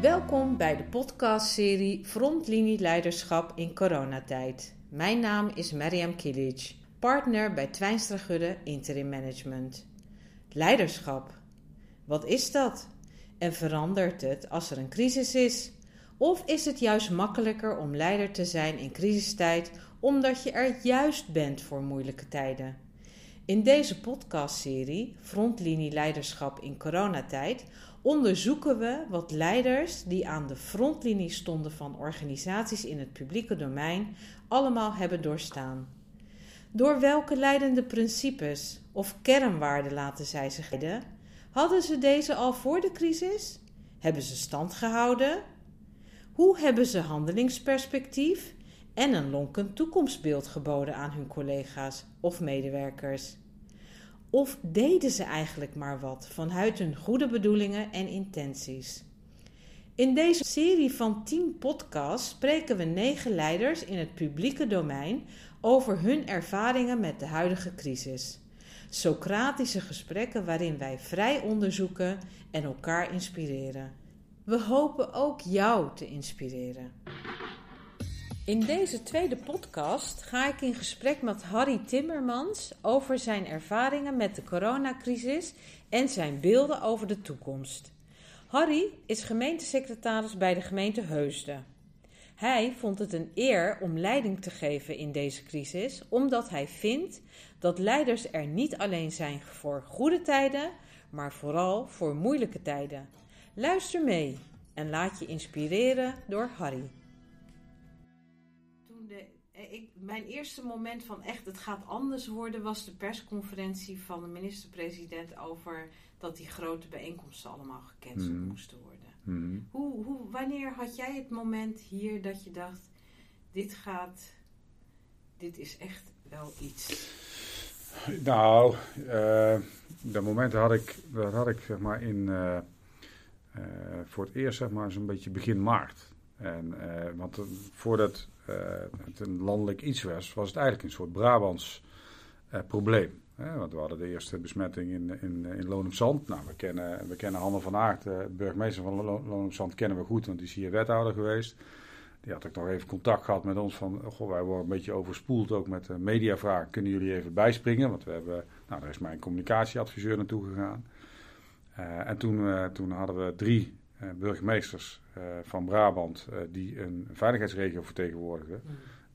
Welkom bij de podcastserie Frontlinie Leiderschap in coronatijd. Mijn naam is Mariam Kilic, partner bij Twijnstra Gudde Interim Management. Leiderschap. Wat is dat? En verandert het als er een crisis is? Of is het juist makkelijker om leider te zijn in crisistijd omdat je er juist bent voor moeilijke tijden? In deze podcastserie Frontlinie Leiderschap in coronatijd onderzoeken we wat leiders die aan de frontlinie stonden van organisaties in het publieke domein allemaal hebben doorstaan. Door welke leidende principes of kernwaarden laten zij zich leiden? Hadden ze deze al voor de crisis? Hebben ze stand gehouden? Hoe hebben ze handelingsperspectief en een lonkend toekomstbeeld geboden aan hun collega's of medewerkers? Of deden ze eigenlijk maar wat vanuit hun goede bedoelingen en intenties? In deze serie van 10 podcasts spreken we negen leiders in het publieke domein over hun ervaringen met de huidige crisis. Socratische gesprekken waarin wij vrij onderzoeken en elkaar inspireren. We hopen ook jou te inspireren. In deze tweede podcast ga ik in gesprek met Harry Timmermans over zijn ervaringen met de coronacrisis en zijn beelden over de toekomst. Harry is gemeentesecretaris bij de gemeente Heusden. Hij vond het een eer om leiding te geven in deze crisis, omdat hij vindt dat leiders er niet alleen zijn voor goede tijden, maar vooral voor moeilijke tijden. Luister mee en laat je inspireren door Harry. Ik, mijn eerste moment van echt het gaat anders worden was de persconferentie van de minister-president over dat die grote bijeenkomsten allemaal gecanceld Mhm. moesten worden. Mhm. Hoe, hoe, wanneer had jij het moment hier dat je dacht: dit gaat, dit is echt wel iets? Nou, eh, dat moment had ik, dat had ik zeg maar in, eh, eh, voor het eerst zeg maar zo'n beetje begin maart. En, eh, want voordat eh, het een landelijk iets was, was het eigenlijk een soort Brabants eh, probleem. Want we hadden de eerste besmetting in, in, in Loon op Zand. Nou, we kennen, we kennen Hanne van Aert, burgemeester van Lo- Loon op Zand, kennen we goed, want die is hier wethouder geweest. Die had ook nog even contact gehad met ons van, goh, wij worden een beetje overspoeld ook met mediavragen. Kunnen jullie even bijspringen? Want we hebben, nou, daar is mijn communicatieadviseur naartoe gegaan. En toen, toen hadden we drie burgemeesters eh, van Brabant eh, die een veiligheidsregio vertegenwoordigden.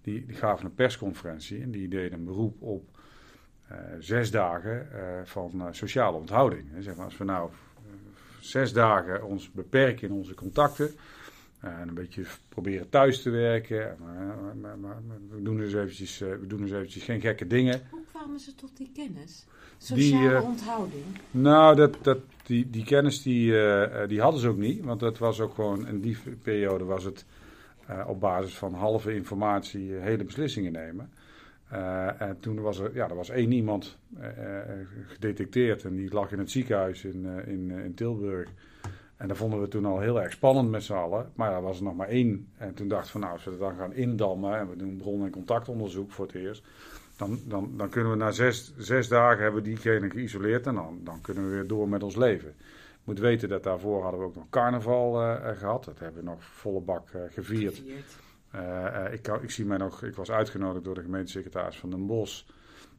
Die, die gaven een persconferentie en die deden een beroep op eh, zes dagen eh, van eh, sociale onthouding. Zeg maar, als we nou eh, zes dagen ons beperken in onze contacten. eh, en een beetje proberen thuis te werken. Maar, maar, maar- maar we, doen dus eventjes, eh, we doen dus eventjes geen gekke dingen. Hoe kwamen ze tot die kennis? Die, Sociale eh, onthouding. Nou, dat, dat, die, die kennis die, eh, eh, die hadden ze ook niet. Want dat was ook gewoon, in die periode was het eh, op basis van halve informatie hele beslissingen nemen. En toen was er, ja, er was één iemand gedetecteerd en die lag in het ziekenhuis in, in, in Tilburg. En dat vonden we toen al heel erg spannend met z'n allen. Maar er was er nog maar één. En toen dacht ik van nou, als we dat dan gaan indammen en we doen bron- en contactonderzoek voor het eerst. Dan, dan, dan kunnen we na zes, zes dagen hebben diegene geïsoleerd en dan, dan kunnen we weer door met ons leven. Je moet weten dat daarvoor hadden we ook nog carnaval eh, gehad. Dat hebben we nog volle bak eh, gevierd. Gevierd. Ik, ik zie mij nog, ik was uitgenodigd door de gemeentesecretaris van Den Bosch.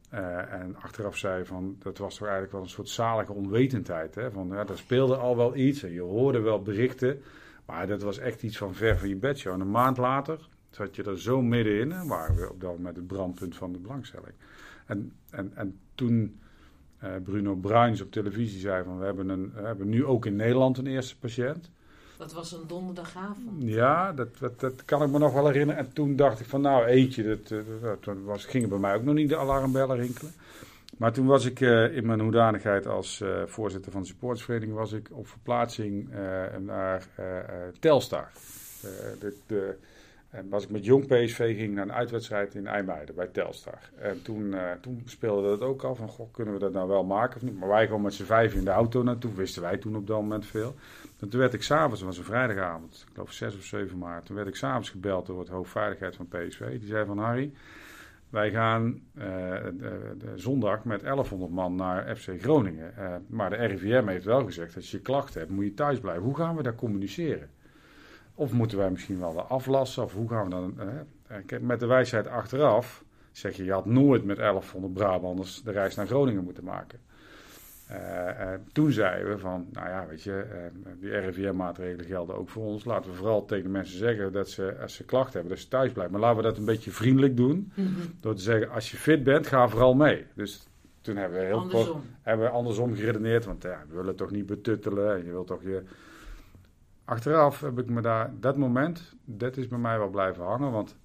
Eh, en achteraf zei van, dat was toch eigenlijk wel een soort zalige onwetendheid. Hè? Van, ja, er speelde al wel iets en je hoorde wel berichten. Maar dat was echt iets van ver van je bedshow. En een maand later zat je er zo middenin en waren we op dat moment het brandpunt van de belangstelling. En, en, en toen eh, Bruno Bruins op televisie zei van, we hebben, een, we hebben nu ook in Nederland een eerste patiënt. Dat was een donderdagavond. Ja, dat, dat, dat kan ik me nog wel herinneren. En toen dacht ik van nou eentje, dat, eh, dat, dat was, gingen bij mij ook nog niet de alarmbellen rinkelen. Maar toen was ik eh, in mijn hoedanigheid als voorzitter van de supportersvereniging was ik op verplaatsing naar Telstar. De, de, en was ik met Jong PSV ging naar een uitwedstrijd in IJmuiden bij Telstar. En toen, eh, toen speelde dat ook al van, goh, kunnen we dat nou wel maken of niet? Maar wij gewoon met z'n vijf in de auto naartoe, wisten wij toen op dat moment veel. En toen werd ik s'avonds, het was een vrijdagavond, ik geloof 6 of 7 maart, toen werd ik s'avonds gebeld door het hoofdveiligheid van PSV. Die zei van, Harry, wij gaan eh, de, zondag met 1100 man naar FC Groningen. Eh, maar de RIVM heeft wel gezegd, als je klachten hebt, moet je thuis blijven. Hoe gaan we daar communiceren? Of moeten wij misschien wel de aflassen? Of hoe gaan we dan... Hè? Met de wijsheid achteraf zeg je, je had nooit met 1100 Brabanders de reis naar Groningen moeten maken. Uh, toen zeiden we van, nou ja, weet je, uh, die RIVM-maatregelen gelden ook voor ons. Laten we vooral tegen de mensen zeggen dat ze, als ze klachten hebben, dat ze thuis blijven. Maar laten we dat een beetje vriendelijk doen. Mhm. Door te zeggen, als je fit bent, ga vooral mee. Dus toen hebben we heel andersom. hebben we andersom geredeneerd. Want ja, we willen toch niet betuttelen. Je wilt toch je... Achteraf heb ik me daar, dat moment, dat is bij mij wel blijven hangen. Want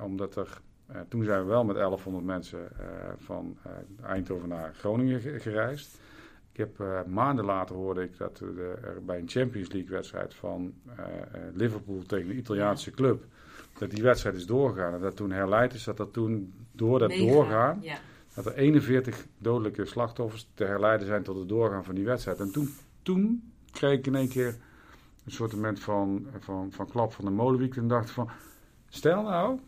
omdat er toen zijn we wel met 1100 mensen van Eindhoven naar Groningen gereisd. Ik heb maanden later hoorde ik dat er bij een Champions League wedstrijd van Liverpool tegen een Italiaanse club, dat die wedstrijd is doorgegaan. En dat toen herleid is dat dat toen door dat doorgaan, ja. dat er 41 dodelijke slachtoffers te herleiden zijn tot het doorgaan van die wedstrijd. En toen, toen kreeg ik in één keer een soort van, van, van klap van de molenwiek en dacht van, stel nou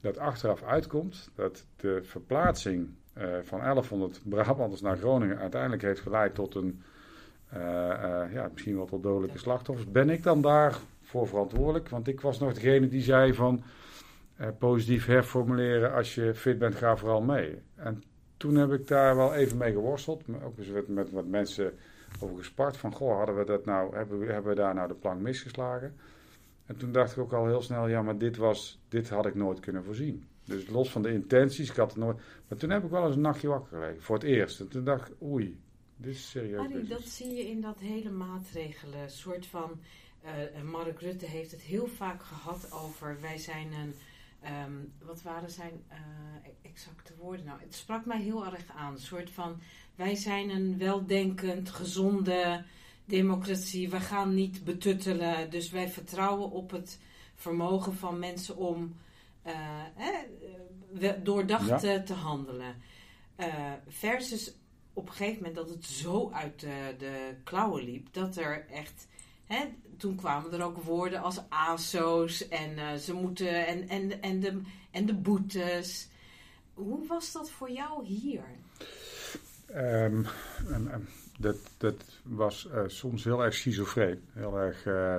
dat achteraf uitkomt dat de verplaatsing uh, van 1100 Brabanders naar Groningen uiteindelijk heeft geleid tot een, uh, uh, ja, misschien wel tot dodelijke slachtoffers. Ben ik dan daarvoor verantwoordelijk? Want ik was nog degene die zei van positief herformuleren, als je fit bent, ga vooral mee. En toen heb ik daar wel even mee geworsteld, maar ook eens met, met wat mensen over gespart. Van, goh, hadden we dat nou, hebben we, hebben we daar nou de plank misgeslagen? En toen dacht ik ook al heel snel, ja, maar dit, was, dit had ik nooit kunnen voorzien. Dus los van de intenties, ik had het nooit. Maar toen heb ik wel eens een nachtje wakker gelegen, voor het eerst. En toen dacht ik, oei, dit is serieus. Arie, dat zie je in dat hele maatregelen. soort van. Uh, Mark Rutte heeft het heel vaak gehad over. Wij zijn een. Um, wat waren zijn uh, exacte woorden nou? Het sprak mij heel erg aan. Een soort van. Wij zijn een weldenkend, gezonde democratie. We gaan niet betuttelen. Dus wij vertrouwen op het vermogen van mensen om uh, doordacht te handelen. Uh, versus op een gegeven moment dat het zo uit de, de klauwen liep dat er echt. Hè, toen kwamen er ook woorden als ASO's en uh, ze moeten en, en, en, de, en de boetes. Hoe was dat voor jou hier? Um, dat, dat was uh, soms heel erg schizofreen. Heel erg uh,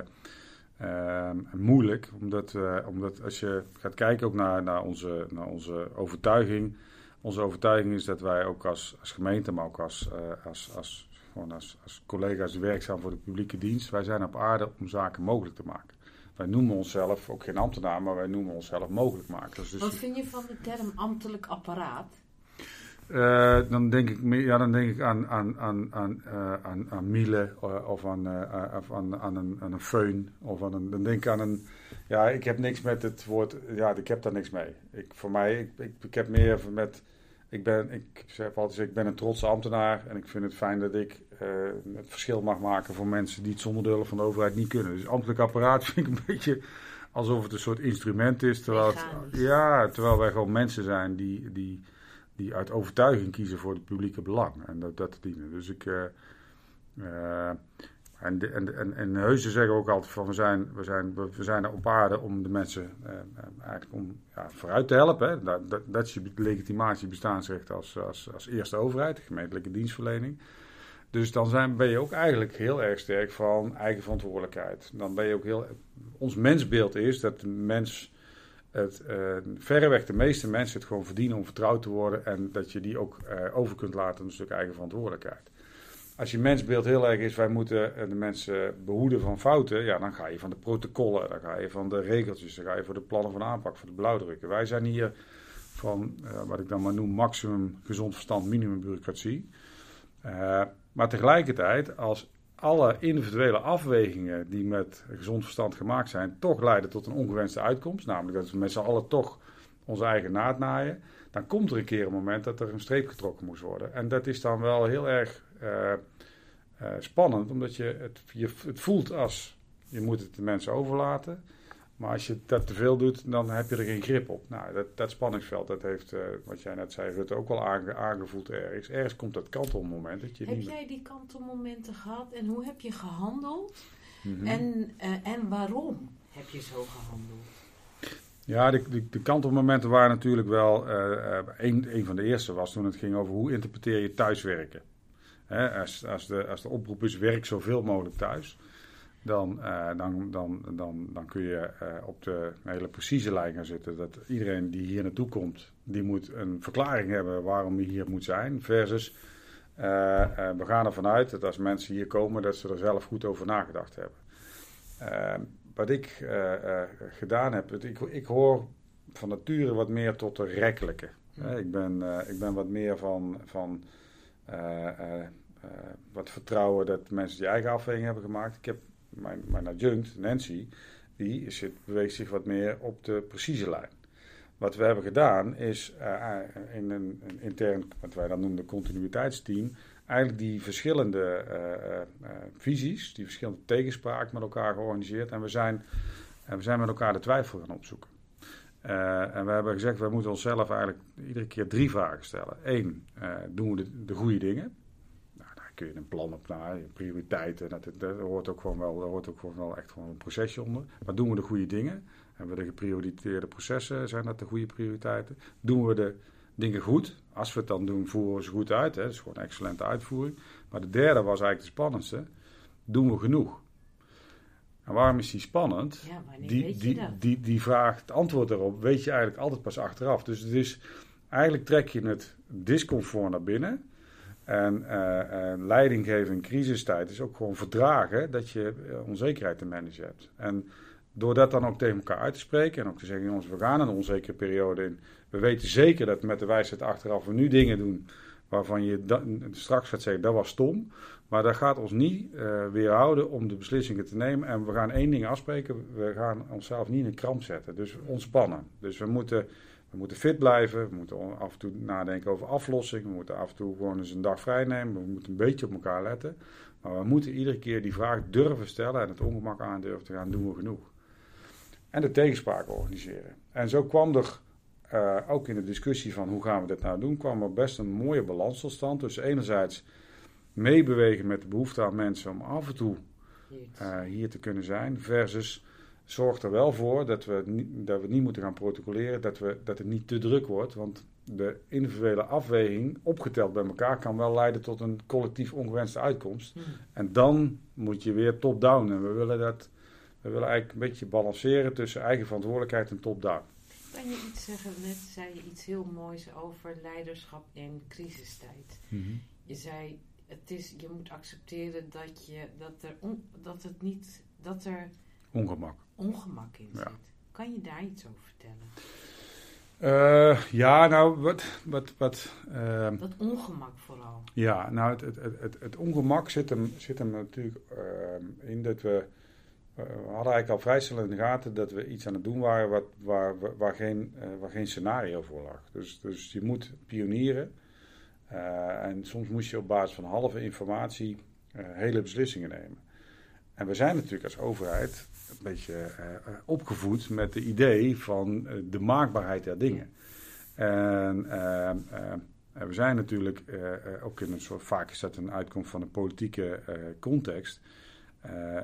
uh, moeilijk. Omdat, omdat als je gaat kijken ook naar, naar, onze, naar onze overtuiging. Onze overtuiging is dat wij ook als, als gemeente, maar ook als, als, als, gewoon als, als collega's werkzaam voor de publieke dienst. Wij zijn op aarde om zaken mogelijk te maken. Wij noemen onszelf, ook geen ambtenaar, maar wij noemen onszelf mogelijkmakers. Dus Wat vind je van de term ambtelijk apparaat? Uh, dan denk ik, ja, dan denk ik aan, aan, aan, aan, uh, aan, aan Miele uh, of aan, of aan, aan, een, aan een föhn. Of aan een, dan denk ik aan een. Ja, ik heb niks met het woord. Ja, ik heb daar niks mee. Ik, voor mij, ik, ik, ik heb meer met. Ik ben, ik zeg altijd, ik ben een trotse ambtenaar en ik vind het fijn dat ik het verschil mag maken voor mensen die het zonder de hulp van de overheid niet kunnen. Dus ambtelijk apparaat vind ik een beetje alsof het een soort instrument is. Terwijl, het, ja, terwijl wij gewoon mensen zijn die, die, die uit overtuiging kiezen voor het publieke belang en dat, dat dienen. Dus ik. Uh, uh, en, de, en, en, en zeggen ook altijd van we zijn, we zijn, we zijn er op aarde om de mensen uh, eigenlijk om ja, vooruit te helpen. Dat, dat, dat, is je legitimatie bestaansrecht als, als, als eerste overheid, de gemeentelijke dienstverlening. Dus dan zijn, ben je ook eigenlijk heel erg sterk van eigen verantwoordelijkheid. Dan ben je ook heel. Ons mensbeeld is dat de mens het, uh, verreweg de meeste mensen het gewoon verdienen om vertrouwd te worden en dat je die ook uh, over kunt laten een stuk eigen verantwoordelijkheid. Als je mensbeeld heel erg is, wij moeten eh, de mensen behoeden van fouten, ja, dan ga je van de protocollen, dan ga je van de regeltjes, dan ga je voor de plannen van aanpak, voor de blauwdrukken. Wij zijn hier van, uh, wat ik dan maar noem, maximum gezond verstand, minimum bureaucratie. maar tegelijkertijd, als alle individuele afwegingen die met gezond verstand gemaakt zijn, toch leiden tot een ongewenste uitkomst. Namelijk dat we met z'n allen toch onze eigen naad naaien. Dan komt er een keer een moment dat er een streep getrokken moest worden. En dat is dan wel heel erg uh, uh, spannend, omdat je het, je het voelt als je moet het de mensen overlaten. Maar als je dat te veel doet, dan heb je er geen grip op. Nou, dat, dat spanningsveld, dat heeft, uh, wat jij net zei, Rutte, ook wel aange, aangevoeld ergens. Ergens komt dat kantelmoment. Dat je heb jij die kantelmomenten gehad en hoe heb je gehandeld? Mm -hmm. en, en waarom heb je zo gehandeld? Ja, de, de, de kantelmomenten waren natuurlijk wel. Uh, een, een van de eerste was toen het ging over hoe interpreteer je thuiswerken. Hè, als, als, de, als de oproep is: werk zoveel mogelijk thuis dan, dan, dan, dan, dan kun je op de hele precieze lijn gaan zitten. Dat iedereen die hier naartoe komt, die moet een verklaring hebben waarom hij hier moet zijn. Versus, we gaan ervan uit dat als mensen hier komen, dat ze er zelf goed over nagedacht hebben. wat ik gedaan heb, ik, ik hoor van nature wat meer tot de rekkelijke. ik, ben, ik ben wat meer van... van uh, wat vertrouwen dat mensen die eigen afweging hebben gemaakt. Ik heb mijn, mijn adjunct, Nancy, die zit, beweegt zich wat meer op de precieze lijn. Wat we hebben gedaan is uh, in een, een, intern, wat wij dan noemen, continuïteitsteam, eigenlijk die verschillende uh, visies, die verschillende tegenspraak met elkaar georganiseerd. En we zijn, we zijn met elkaar de twijfel gaan opzoeken. en we hebben gezegd, we moeten onszelf eigenlijk iedere keer drie vragen stellen. Eén, doen we de goede dingen? Kun je een plan op naar, prioriteiten. Dat, dat, hoort ook gewoon wel, daar hoort ook gewoon wel echt gewoon een procesje onder. Maar doen we de goede dingen? Hebben we de geprioriteerde processen? Zijn dat de goede prioriteiten? Doen we de dingen goed? Als we het dan doen, voeren we ze goed uit. Hè? Dat is gewoon een excellente uitvoering. Maar de derde was eigenlijk de spannendste. Doen we genoeg? En waarom is die spannend? Ja, die, weet die, dat? Die, die vraag, het antwoord daarop, weet je eigenlijk altijd pas achteraf. Dus het is, eigenlijk trek je het discomfort naar binnen. En uh, uh, leiding geven in crisistijd is ook gewoon verdragen dat je uh, onzekerheid te managen hebt. En door dat dan ook tegen elkaar uit te spreken en ook te zeggen, jongens, we gaan een onzekere periode in. We weten zeker dat met de wijsheid achteraf we nu dingen doen waarvan je straks gaat zeggen, dat was stom. Maar dat gaat ons niet weerhouden om de beslissingen te nemen. En we gaan één ding afspreken, we gaan onszelf niet in een kramp zetten. Dus ontspannen. Dus we moeten we moeten fit blijven, we moeten af en toe nadenken over aflossing, we moeten af en toe gewoon eens een dag vrij nemen, we moeten een beetje op elkaar letten. Maar we moeten iedere keer die vraag durven stellen en het ongemak aan durven te gaan, doen we genoeg. En de tegenspraak organiseren. En zo kwam er uh, ook in de discussie van hoe gaan we dit nou doen, kwam er best een mooie balans tot stand. Dus enerzijds meebewegen met de behoefte aan mensen om af en toe uh, hier te kunnen zijn, versus zorgt er wel voor dat we, dat we niet moeten gaan protocoleren, dat, we, dat het niet te druk wordt. Want de individuele afweging, opgeteld bij elkaar, kan wel leiden tot een collectief ongewenste uitkomst. Hmm. En dan moet je weer top-down. En we willen dat. We willen eigenlijk een beetje balanceren tussen eigen verantwoordelijkheid en top-down. Kan je iets zeggen? Net zei je iets heel moois over leiderschap in crisistijd. Mhm. Je zei, het is, je moet accepteren dat, je, dat, er dat het niet, dat er Ongemak. Ongemak in zit. Kan je daar iets over vertellen? Uh, ja, nou, wat... wat, wat uh, dat ongemak vooral. Ja, nou, het, het, het, het, ongemak zit hem, zit hem natuurlijk uh, in dat we... we hadden eigenlijk al vrij snel in de gaten dat we iets aan het doen waren wat, waar, waar, geen, waar geen scenario voor lag. Dus, dus je moet pionieren. en soms moest je op basis van halve informatie hele beslissingen nemen. En we zijn natuurlijk als overheid een beetje uh, opgevoed met het idee van uh, de maakbaarheid der dingen. En we zijn natuurlijk ook in een soort, vaak is dat een uitkomst van een politieke context,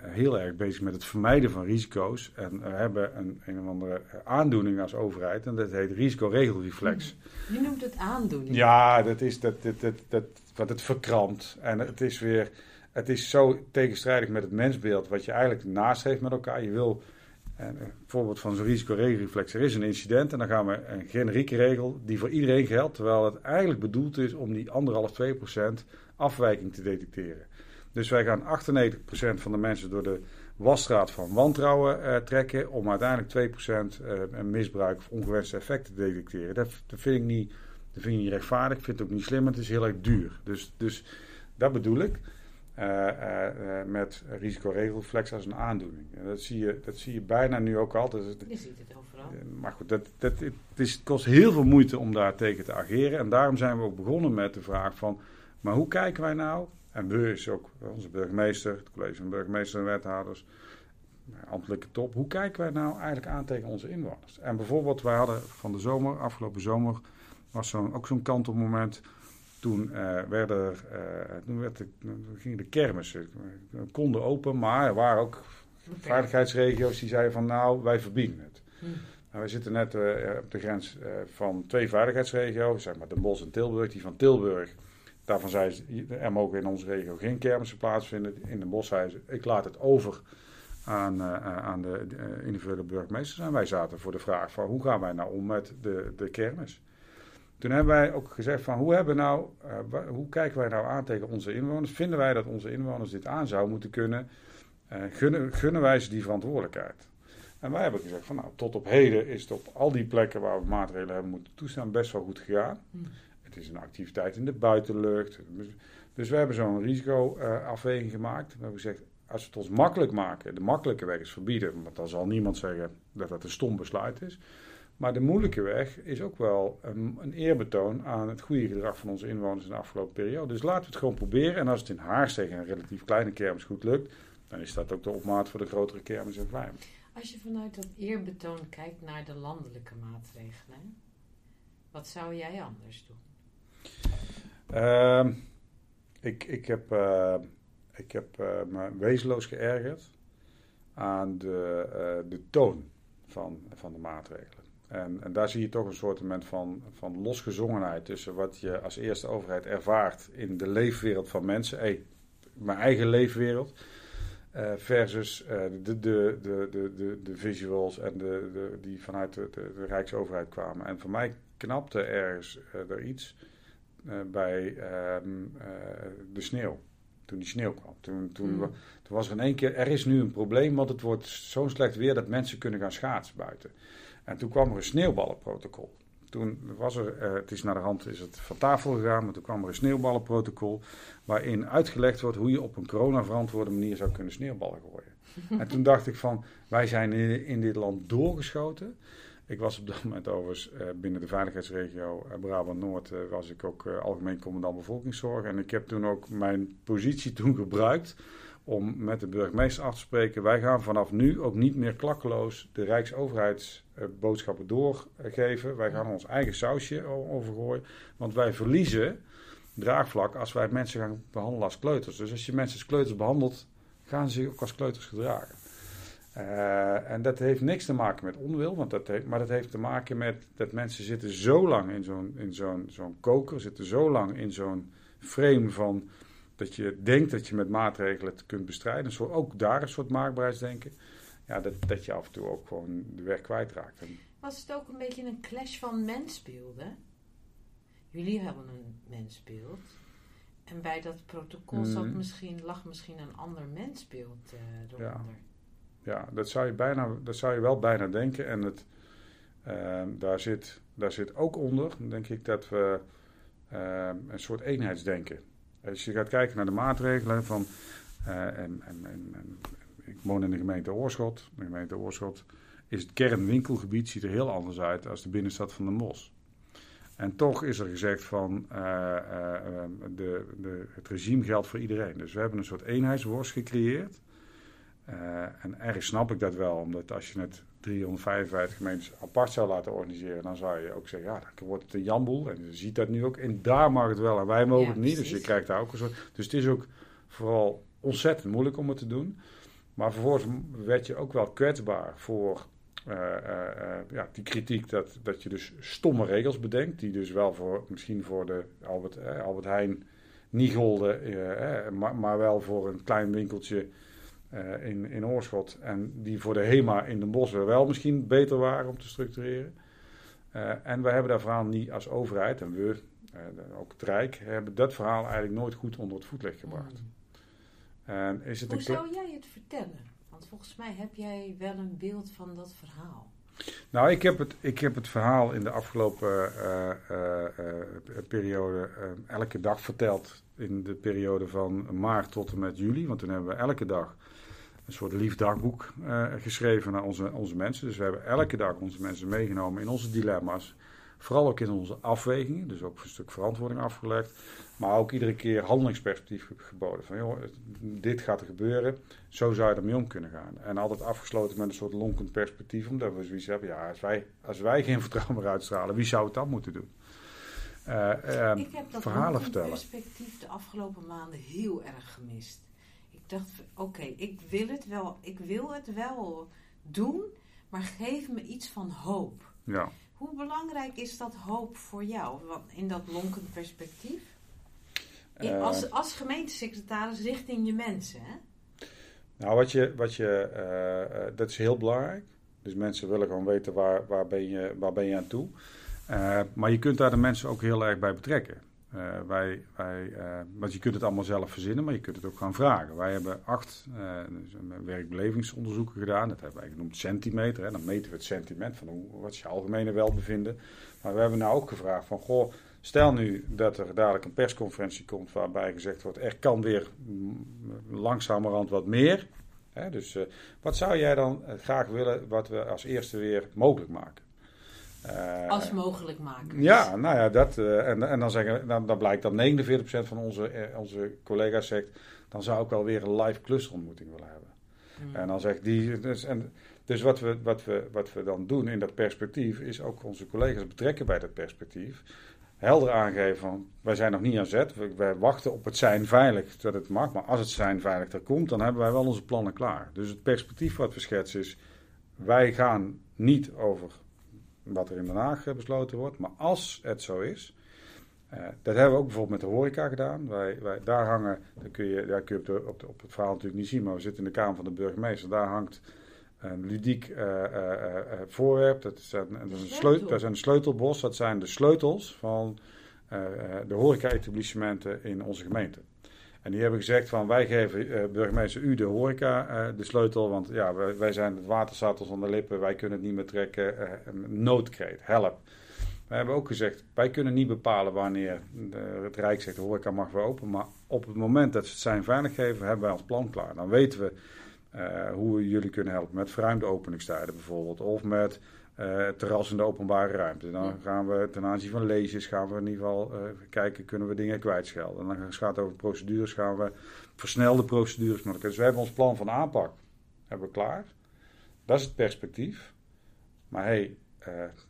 heel erg bezig met het vermijden van risico's. En we hebben een, een of andere aandoening als overheid en dat heet risicoregelreflex. Je noemt het aandoening? Ja, dat is dat, dat, dat, dat, wat het verkrampt. En het is weer het is zo tegenstrijdig met het mensbeeld wat je eigenlijk nastreeft met elkaar. Je wil, een voorbeeld van zo'n risicoregelreflex, er is een incident en dan gaan we een generieke regel die voor iedereen geldt, terwijl het eigenlijk bedoeld is om die anderhalf, 2 procent afwijking te detecteren. Dus wij gaan 98% van de mensen door de wasstraat van wantrouwen uh, trekken om uiteindelijk 2% uh, eh, misbruik of ongewenste effecten te detecteren. Dat, dat, vind ik niet, dat vind ik niet rechtvaardig, ik vind het ook niet slim, het is heel erg duur. Dus, dus dat bedoel ik. Uh, uh, met risicoregelreflex als een aandoening. dat, zie je, dat zie je bijna nu ook altijd. Je ziet het overal. maar goed, dat, dat, het, is, het kost heel veel moeite om daar tegen te ageren. En daarom zijn we ook begonnen met de vraag van... maar hoe kijken wij nou? En we is ook onze burgemeester, het college van burgemeester en wethouders... ambtelijke top. Hoe kijken wij nou eigenlijk aan tegen onze inwoners? En bijvoorbeeld, wij hadden van de zomer, afgelopen zomer... was zo ook zo'n kantelmoment... Toen, uh, werden er, uh, toen, werd de, gingen de kermissen konden open, maar er waren ook veiligheidsregio's die zeiden van nou, wij verbieden het. Hm. Nou, wij zitten net uh, op de grens van twee veiligheidsregio's, zeg maar de Bosch en Tilburg. Die van Tilburg, daarvan zei ze, er mogen in onze regio geen kermissen plaatsvinden. In de Bosch zei ze, ik laat het over aan, aan de individuele burgemeesters. En wij zaten voor de vraag van hoe gaan wij nou om met de, de kermis. Toen hebben wij ook gezegd van hoe, hebben nou, hoe kijken wij nou aan tegen onze inwoners? Vinden wij dat onze inwoners dit aan zouden moeten kunnen? gunnen, gunnen wij ze die verantwoordelijkheid? En wij hebben gezegd van nou, tot op heden is het op al die plekken waar we maatregelen hebben moeten toestaan best wel goed gegaan. Hmm. Het is een activiteit in de buitenlucht. Dus we hebben zo'n risicoafweging gemaakt. We hebben gezegd, als we het ons makkelijk maken, de makkelijke weg is verbieden, want dan zal niemand zeggen dat dat een stom besluit is. Maar de moeilijke weg is ook wel een, een, eerbetoon aan het goede gedrag van onze inwoners in de afgelopen periode. Dus laten we het gewoon proberen. En als het in Haars tegen een relatief kleine kermis goed lukt, dan is dat ook de opmaat voor de grotere kermis in Vlijmen. Als je vanuit dat eerbetoon kijkt naar de landelijke maatregelen, wat zou jij anders doen? Uh, ik, ik heb, uh, ik heb uh, me wezenloos geërgerd aan de, uh, de toon van, van de maatregelen. En, en daar zie je toch een soort van, van losgezongenheid tussen wat je als eerste overheid ervaart in de leefwereld van mensen. Hey, mijn eigen leefwereld uh, versus uh, de, de, de, de, de, visuals en de, de, die vanuit de, de, Rijksoverheid kwamen. En voor mij knapte ergens uh, er iets bij ehm, de sneeuw. Toen die sneeuw kwam. Toen, toen, mm. toen was er in één keer, er is nu een probleem, want het wordt zo slecht weer dat mensen kunnen gaan schaatsen buiten. En toen kwam er een sneeuwballenprotocol. Toen was er, uh, het is naar de hand is het van tafel gegaan, maar toen kwam er een sneeuwballenprotocol waarin uitgelegd wordt hoe je op een corona-verantwoorde manier zou kunnen sneeuwballen gooien. en toen dacht ik van, wij zijn in, in, dit land doorgeschoten. Ik was op dat moment overigens uh, binnen de veiligheidsregio uh, Brabant-Noord, was ik ook algemeen commandant bevolkingszorg. En ik heb toen ook mijn positie toen gebruikt om met de burgemeester af te spreken. Wij gaan vanaf nu ook niet meer klakkeloos de Rijksoverheidsboodschappen doorgeven. Wij gaan ons eigen sausje overgooien. Want wij verliezen draagvlak als wij mensen gaan behandelen als kleuters. Dus als je mensen als kleuters behandelt, gaan ze zich ook als kleuters gedragen. Uh, en dat heeft niks te maken met onwil, want dat heeft, maar dat heeft te maken met dat mensen zitten zo lang in zo'n zo'n zo'n koker, zitten zo lang in zo'n frame van dat je denkt dat je met maatregelen het kunt bestrijden. Soort, ook daar een soort maakbaarheidsdenken. Ja, dat, dat je af en toe ook gewoon de weg kwijtraakt. Was het ook een beetje een clash van mensbeelden? Jullie hebben een mensbeeld. En bij dat protocol zat mhm. misschien, lag misschien een ander mensbeeld uh, eronder. Ja. ja, dat, zou je bijna, dat zou je wel bijna denken. En het, uh, daar, zit, daar zit ook onder, denk ik, dat we uh, een soort eenheidsdenken als je gaat kijken naar de maatregelen van. Uh, en, en, en, ik woon in de gemeente Oorschot. De gemeente Oorschot is het kernwinkelgebied, ziet er heel anders uit als de binnenstad van de Mos. En toch is er gezegd van uh, uh, de, de, het regime geldt voor iedereen. Dus we hebben een soort eenheidsworst gecreëerd. en ergens snap ik dat wel, omdat als je het 355 gemeentes apart zou laten organiseren, dan zou je ook zeggen, ja, dan wordt het een jamboel. En je ziet dat nu ook. En daar mag het wel en wij mogen het niet. Dus je krijgt daar ook een soort... Dus het is ook vooral ontzettend moeilijk om het te doen. Maar vervolgens werd je ook wel kwetsbaar voor uh, uh, ja, die kritiek dat, dat je dus stomme regels bedenkt. Die dus wel voor, misschien voor de Albert, Albert Heijn niet golden, maar, maar wel voor een klein winkeltje in, in Oorschot. En die voor de HEMA in de bos wel misschien beter waren om te structureren. En we hebben dat verhaal niet als overheid, en we, ook het Rijk, hebben dat verhaal eigenlijk nooit goed onder het voetlicht gebracht. Mm. En is het Hoe zou jij het vertellen? Want volgens mij heb jij wel een beeld van dat verhaal. Nou, ik heb het, ik heb het verhaal in de afgelopen periode elke dag verteld. In de periode van maart tot en met juli. Want toen hebben we elke dag een soort lief dagboek uh, geschreven naar onze, onze mensen. Dus we hebben elke dag onze mensen meegenomen in onze dilemma's. Vooral ook in onze afwegingen, dus ook een stuk verantwoording afgelegd. Maar ook iedere keer handelingsperspectief geboden. Van joh, dit gaat er gebeuren, zo zou je ermee om kunnen gaan. En altijd afgesloten met een soort lonkend perspectief, omdat we zoiets hebben. Ja, als wij, als wij geen vertrouwen meer uitstralen, wie zou het dan moeten doen? Uh, uh, ik heb dat verhalen vertellen. perspectief de afgelopen maanden heel erg gemist dacht, oké, ik wil het wel, ik wil het wel doen, maar geef me iets van hoop. Ja. Hoe belangrijk is dat hoop voor jou in dat lonkend perspectief? Uh, als, als gemeentesecretaris richting je mensen, hè? Nou, wat je, wat je, uh, dat is heel belangrijk. Dus mensen willen gewoon weten waar, waar, ben, je, waar ben je aan toe. Uh, maar je kunt daar de mensen ook heel erg bij betrekken. Uh, wij, wij, want je kunt het allemaal zelf verzinnen, maar je kunt het ook gaan vragen. Wij hebben acht dus werkbelevingsonderzoeken gedaan. Dat hebben wij genoemd centimeter. Hè. Dan meten we het sentiment van hoe, wat is je algemene welbevinden. Maar we hebben nou ook gevraagd van, goh, Stel nu dat er dadelijk een persconferentie komt waarbij gezegd wordt, er kan weer langzamerhand wat meer. Hè, dus wat zou jij dan eh, graag willen wat we als eerste weer mogelijk maken? Uh, als mogelijk maken. Ja, nou ja, dat, uh, en, en dan, zeggen, dan, dan blijkt dat 49% van onze, onze collega's zegt, dan zou ik wel weer een live clusterontmoeting willen hebben. Hmm. En dan zegt die, dus, en, dus wat we, wat, we, wat we dan doen in dat perspectief, is ook onze collega's betrekken bij dat perspectief helder aangeven van wij zijn nog niet aan zet. Wij wachten op het zijn veilig dat het mag. Maar als het zijn veilig er komt, dan hebben wij wel onze plannen klaar. Dus het perspectief wat we schetsen is, wij gaan niet over wat er in Den Haag eh, besloten wordt. Maar als het zo is, uh, dat hebben we ook bijvoorbeeld met de horeca gedaan. Wij, wij, daar hangen, daar kun je, daar kun je op, de, op, de, op het verhaal natuurlijk niet zien, maar we zitten in de Kamer van de Burgemeester. Daar hangt een ludiek uh, uh, voorwerp. Dat, zijn, dat, is een sleutel. dat zijn een sleutelbos. Dat zijn de sleutels van de horeca-etablissementen in onze gemeente. En die hebben gezegd van wij geven burgemeester u de horeca de sleutel. Want ja, wij, wij zijn het waterzat aan de lippen. Wij kunnen het niet meer trekken. noodkreet, help. We hebben ook gezegd, wij kunnen niet bepalen wanneer het Rijk zegt de horeca mag weer open. Maar op het moment dat ze het zijn veilig geven, hebben wij ons plan klaar. Dan weten we hoe we jullie kunnen helpen met verruimde openingstijden bijvoorbeeld. Of met uh, terras in de openbare ruimte. Dan gaan we ten aanzien van lezers gaan we in ieder geval uh, kijken, kunnen we dingen kwijtschelden. En dan gaat het over procedures, gaan we versnelde procedures maken. Dus we hebben ons plan van aanpak hebben we klaar. Dat is het perspectief. Maar hey,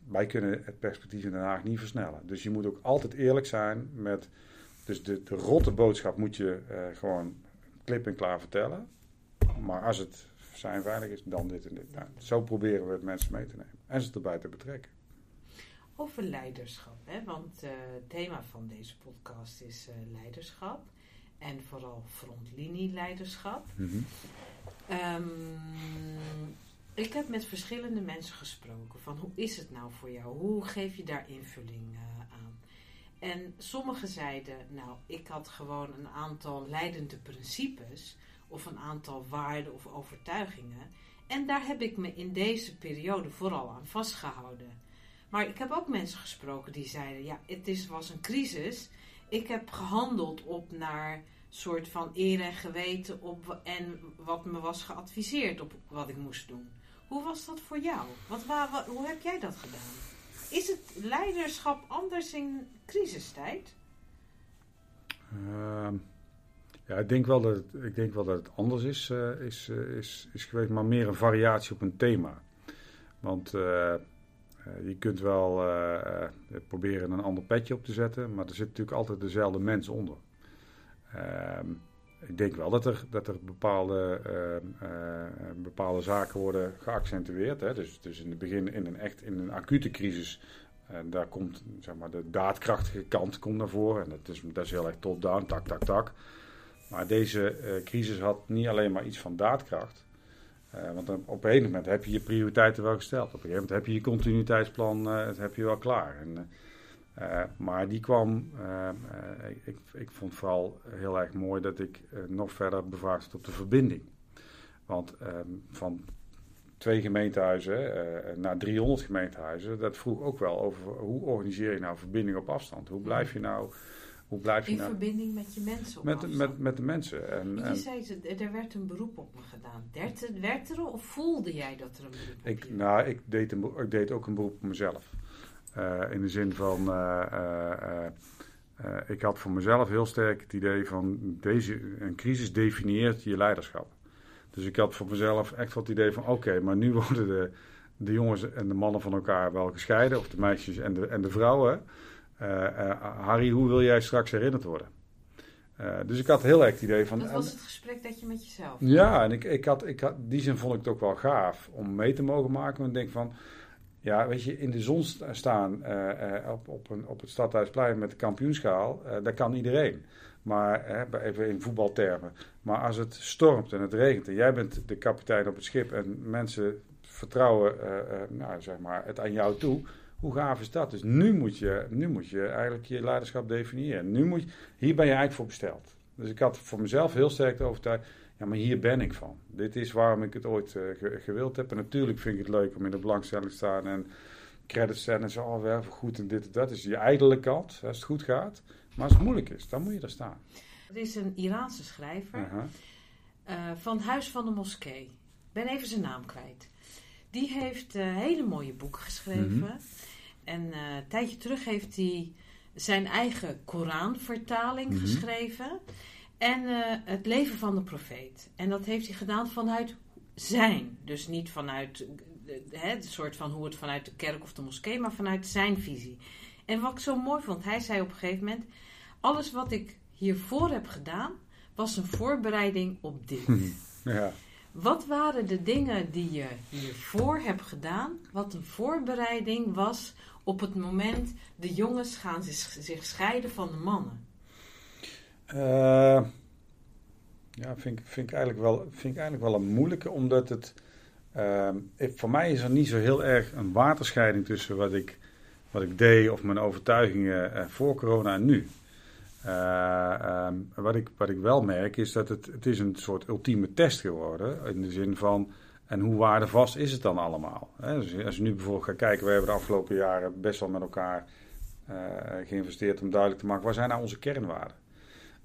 wij kunnen het perspectief in Den Haag niet versnellen. Dus je moet ook altijd eerlijk zijn met... Dus de, de rotte boodschap moet je gewoon klip en klaar vertellen. Maar als het zijn veilig is, dan dit en dit. Nou, zo proberen we het mensen mee te nemen en ze erbij te betrekken. Over leiderschap, hè? want uh, het thema van deze podcast is uh, leiderschap. En vooral frontlinieleiderschap. Mm ik heb met verschillende mensen gesproken van hoe is het nou voor jou? Hoe geef je daar invulling uh, aan? En sommigen zeiden, nou, ik had gewoon een aantal leidende principes of een aantal waarden of overtuigingen. En daar heb ik me in deze periode vooral aan vastgehouden. Maar ik heb ook mensen gesproken die zeiden: ja, het is, was een crisis. Ik heb gehandeld op naar soort van eer en geweten op, en wat me was geadviseerd op wat ik moest doen. Hoe was dat voor jou? Wat, hoe heb jij dat gedaan? Is het leiderschap anders in crisistijd? Uh, ja, ik denk wel dat het, ik denk wel dat het anders is, uh, is, uh, is, is geweest, maar meer een variatie op een thema. Want uh, je kunt wel proberen een ander petje op te zetten, maar er zit natuurlijk altijd dezelfde mens onder. Ehm, ik denk wel dat er, dat er bepaalde, bepaalde zaken worden geaccentueerd. Hè? Dus, dus in het begin, in een echt in een acute crisis, daar komt zeg maar, de daadkrachtige kant komt naar voren. En dat is, dat is heel erg top-down, tak, tak, tak. Maar deze uh, crisis had niet alleen maar iets van daadkracht. Uh, want op een gegeven moment heb je je prioriteiten wel gesteld. Op een gegeven moment heb je je continuïteitsplan uh, heb je wel klaar. En, maar die kwam, ik, ik vond vooral heel erg mooi dat ik nog verder bevraagd werd op de verbinding. Want ehm, van twee gemeentehuizen naar 300 gemeentehuizen, dat vroeg ook wel over hoe organiseer je nou verbinding op afstand? Hoe blijf je nou hoe blijf je in nou... verbinding met je mensen op met, met, met de mensen. En, en... Je zei, er werd een beroep op me gedaan. Werd, werd er of voelde jij dat er een beroep ik, op je Nou, ik deed, een, ik deed ook een beroep op mezelf. Uh, in de zin van... Uh, uh, ik had voor mezelf heel sterk het idee van... Deze, een crisis definieert je leiderschap. Dus ik had voor mezelf echt wat het idee van... Oké, maar nu worden de, de jongens en de mannen van elkaar wel gescheiden. Of de meisjes en de, en de vrouwen... Uh, Harry, hoe wil jij straks herinnerd worden? Uh, dus ik had heel erg het idee van. Dat was het gesprek dat je met jezelf. Ja, en ik, ik had, ik had, die zin vond ik het ook wel gaaf om mee te mogen maken. Want ik denk van. Ja, weet je, in de zon staan uh, op, op, een, op het Stadhuisplein met de kampioenschaal, dat kan iedereen. Maar even in voetbaltermen. Maar als het stormt en het regent en jij bent de kapitein op het schip en mensen vertrouwen nou, zeg maar, het aan jou toe, hoe gaaf is dat? Dus nu moet je, nu moet je eigenlijk je leiderschap definiëren. Nu moet je, hier ben je eigenlijk voor besteld. Dus ik had voor mezelf heel sterk de overtuiging, ja, maar hier ben ik van. Dit is waarom ik het ooit uh, gewild heb. En natuurlijk vind ik het leuk om in de belangstelling te staan en credits te en zo, oh, wel goed en dit en dat. is je ijdele kant, als het goed gaat. Maar als het moeilijk is, dan moet je er staan. Het is een Iraanse schrijver uh -huh. uh, van Huis van de Moskee. Ik ben even zijn naam kwijt. Die heeft uh, hele mooie boeken geschreven. Mm -hmm. En een tijdje terug heeft hij zijn eigen Koranvertaling mm -hmm. geschreven. En uh, het leven van de profeet. En dat heeft hij gedaan vanuit zijn. Dus niet vanuit hè, de soort van hoe het vanuit de kerk of de moskee, maar vanuit zijn visie. En wat ik zo mooi vond, hij zei op een gegeven moment: Alles wat ik hiervoor heb gedaan, was een voorbereiding op dit. Ja. Wat waren de dingen die je hiervoor hebt gedaan, wat een voorbereiding was op het moment de jongens gaan zich scheiden van de mannen? Uh, ja, vind, vind, ik eigenlijk wel, vind ik eigenlijk wel een moeilijke, omdat het. Uh, voor mij is er niet zo heel erg een waterscheiding tussen wat ik, wat ik deed of mijn overtuigingen uh, voor corona en nu. Uh, um, wat, ik, wat ik wel merk is dat het, het is een soort ultieme test geworden. In de zin van, en hoe waardevast is het dan allemaal? Hè? Dus als je nu bijvoorbeeld gaat kijken, we hebben de afgelopen jaren best wel met elkaar uh, geïnvesteerd om duidelijk te maken, waar zijn nou onze kernwaarden?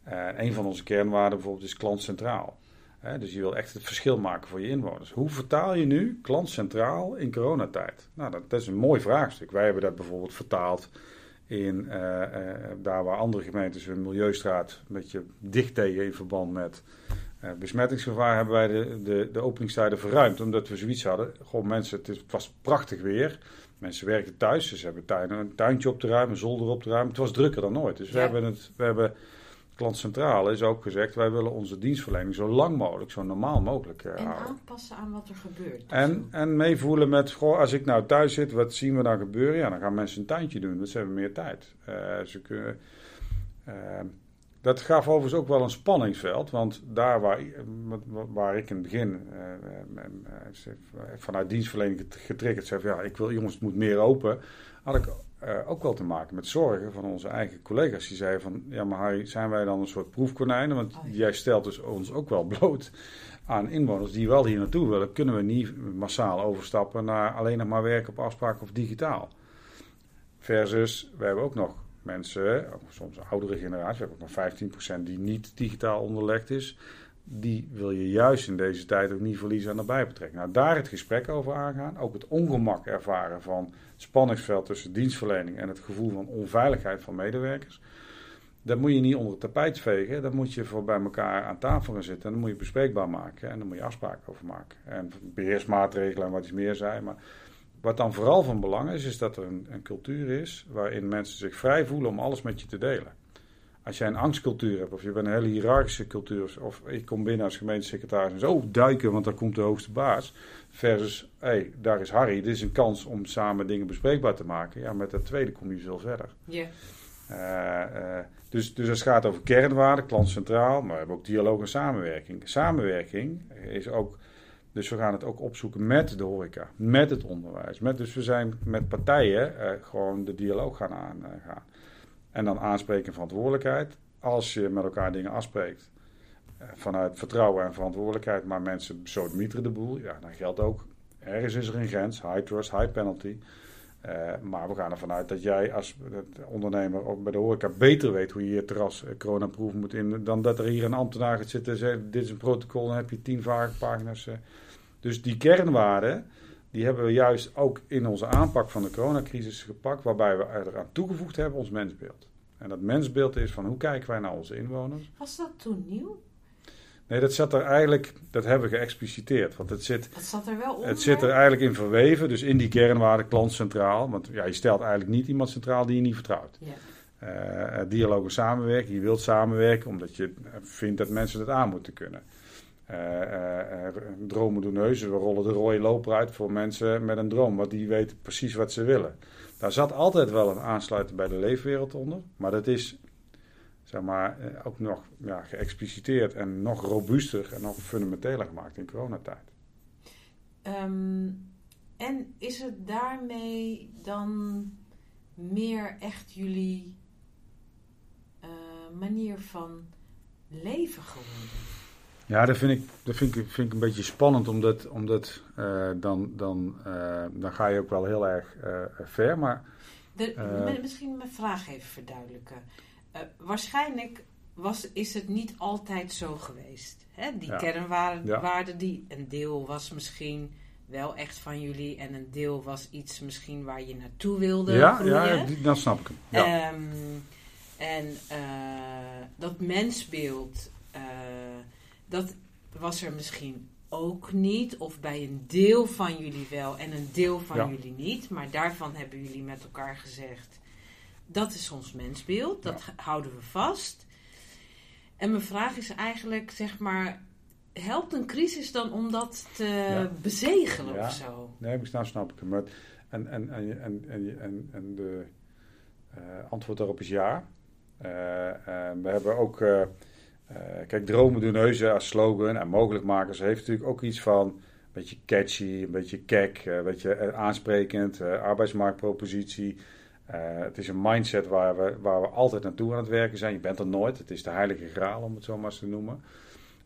Uh, een van onze kernwaarden bijvoorbeeld is klantcentraal. Dus je wil echt het verschil maken voor je inwoners. Hoe vertaal je nu klantcentraal in coronatijd? Nou, dat, dat is een mooi vraagstuk. Wij hebben dat bijvoorbeeld vertaald in uh, uh, daar waar andere gemeentes hun milieustraat een beetje dicht tegen in verband met uh, besmettingsgevaar, hebben wij de, de, de openingstijden verruimd. Omdat we zoiets hadden. Gewoon mensen, het, is, het was prachtig weer. Mensen werken thuis, dus ze hebben tuin, een tuintje op te ruimen, een zolder op te ruimen. Het was drukker dan ooit. Dus ja. we hebben het, we hebben klantcentrale is ook gezegd, wij willen onze dienstverlening zo lang mogelijk, zo normaal mogelijk uh, en houden. aanpassen aan wat er gebeurt. En, en meevoelen met, goh, als ik nou thuis zit, wat zien we dan gebeuren? Ja, dan gaan mensen een tuintje doen, want ze hebben meer tijd. Uh, ze kunnen, uh, dat gaf overigens ook wel een spanningsveld, want daar waar, waar ik in het begin vanuit dienstverlening getriggerd zei, ja, ik wil jongens, het moet meer open, had ik uh, ook wel te maken met zorgen van onze eigen collega's. Die zeiden van, ja maar Harry, zijn wij dan een soort proefkonijnen? Want oh, ja. jij stelt dus ons ook wel bloot aan inwoners die wel hier naartoe willen. Kunnen we niet massaal overstappen naar alleen nog maar werken op afspraak of digitaal? Versus, we hebben ook nog mensen, soms een oudere generatie, we hebben ook nog 15% die niet digitaal onderlegd is. Die wil je juist in deze tijd ook niet verliezen aan erbij betrekken. Nou, daar het gesprek over aangaan. Ook het ongemak ervaren van spanningsveld tussen dienstverlening en het gevoel van onveiligheid van medewerkers. Dat moet je niet onder het tapijt vegen. Dat moet je voor bij elkaar aan tafel gaan zitten. En dan moet je bespreekbaar maken. En dan moet je afspraken over maken. En beheersmaatregelen en wat iets meer zijn. Maar wat dan vooral van belang is, is dat er een, een cultuur is waarin mensen zich vrij voelen om alles met je te delen. Als jij een angstcultuur hebt, of je bent een hele hiërarchische cultuur, of ik kom binnen als gemeentesecretaris en zo duiken, want daar komt de hoogste baas. Versus, hé, hey, daar is Harry, dit is een kans om samen dingen bespreekbaar te maken. Ja, met dat tweede kom je veel verder. Ja. Uh, uh, dus, dus als het gaat over kernwaarden, klantcentraal, maar we hebben ook dialoog en samenwerking. Samenwerking is ook, dus we gaan het ook opzoeken met de horeca, met het onderwijs. Met, dus we zijn met partijen uh, gewoon de dialoog gaan aangaan. En dan aanspreken en verantwoordelijkheid. Als je met elkaar dingen afspreekt vanuit vertrouwen en verantwoordelijkheid, maar mensen sodemieteren de boel, ja, dan geldt ook, ergens is er een grens, high trust, high penalty. Uh, maar we gaan ervan uit dat jij als ondernemer ook bij de horeca beter weet hoe je je terras uh, coronaproof moet in, dan dat er hier een ambtenaar gaat zitten en zegt, dit is een protocol, dan heb je tien pagina's. Dus die kernwaarden, die hebben we juist ook in onze aanpak van de coronacrisis gepakt, waarbij we eraan toegevoegd hebben ons mensbeeld. En dat mensbeeld is van hoe kijken wij naar onze inwoners. Was dat toen nieuw? Nee, dat zat er eigenlijk, dat hebben we geëxpliciteerd. Want het zit, dat zat er wel onder. Het zit er eigenlijk in verweven, dus in die kernwaarde klant centraal. Want ja, je stelt eigenlijk niet iemand centraal die je niet vertrouwt. Ja. Uh, dialoog en samenwerken, je wilt samenwerken omdat je vindt dat mensen het aan moeten kunnen. Dromen doen neuzen. We rollen de rode loper uit voor mensen met een droom, want die weten precies wat ze willen. Daar zat altijd wel een aansluiting bij de leefwereld onder, maar dat is zeg maar, ook nog ja, geëxpliciteerd en nog robuuster en nog fundamenteler gemaakt in coronatijd. Um, en is het daarmee dan meer echt jullie manier van leven geworden? Ja, dat vind ik, dat vind ik, vind ik een beetje spannend, omdat, omdat uh, dan, dan, uh, dan ga je ook wel heel erg ver. Maar, de, misschien mijn vraag even verduidelijken. waarschijnlijk was, is het niet altijd zo geweest. Hè? Die ja. kernwaarden, ja. die een deel was misschien wel echt van jullie en een deel was iets misschien waar je naartoe wilde ja, groeien. Ja, dat snap ik hem. Ja. Um, en uh, dat mensbeeld, uh, dat was er misschien ook niet. Of bij een deel van jullie wel en een deel van ja. jullie niet. Maar daarvan hebben jullie met elkaar gezegd, dat is ons mensbeeld. Dat ja. houden we vast. En mijn vraag is eigenlijk, zeg maar, helpt een crisis dan om dat te ja. bezegelen ja. of zo? Nee, nou snap ik hem. Maar en, en, en, en, en, en de uh, antwoord daarop is ja. Uh, we hebben ook, uh, kijk, dromen doen neuzen als slogan en mogelijkmakers heeft natuurlijk ook iets van een beetje catchy, een beetje kek, een beetje aansprekend, arbeidsmarktpropositie. het is een mindset waar we, waar we altijd naartoe aan het werken zijn. Je bent er nooit. Het is de heilige graal, om het zo maar eens te noemen.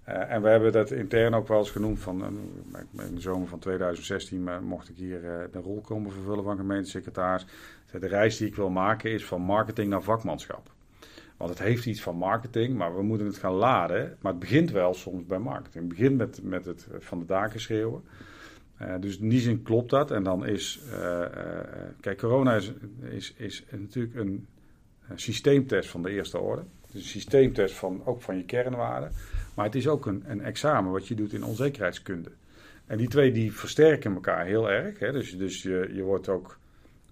En we hebben dat intern ook wel eens genoemd. Van, in de zomer van 2016 uh, mocht ik hier de rol komen vervullen van gemeentesecretaris. De reis die ik wil maken is van marketing naar vakmanschap. Want het heeft iets van marketing, maar we moeten het gaan laden. Maar het begint wel soms bij marketing. Het begint met, met het van de daken schreeuwen. dus in die zin klopt dat. En dan is. kijk, corona is, is, is natuurlijk een systeemtest van de eerste orde. Het een systeemtest van, ook van je kernwaarden. Maar het is ook een, een examen wat je doet in onzekerheidskunde. En die twee die versterken elkaar heel erg. Hè? Dus, dus je, je wordt ook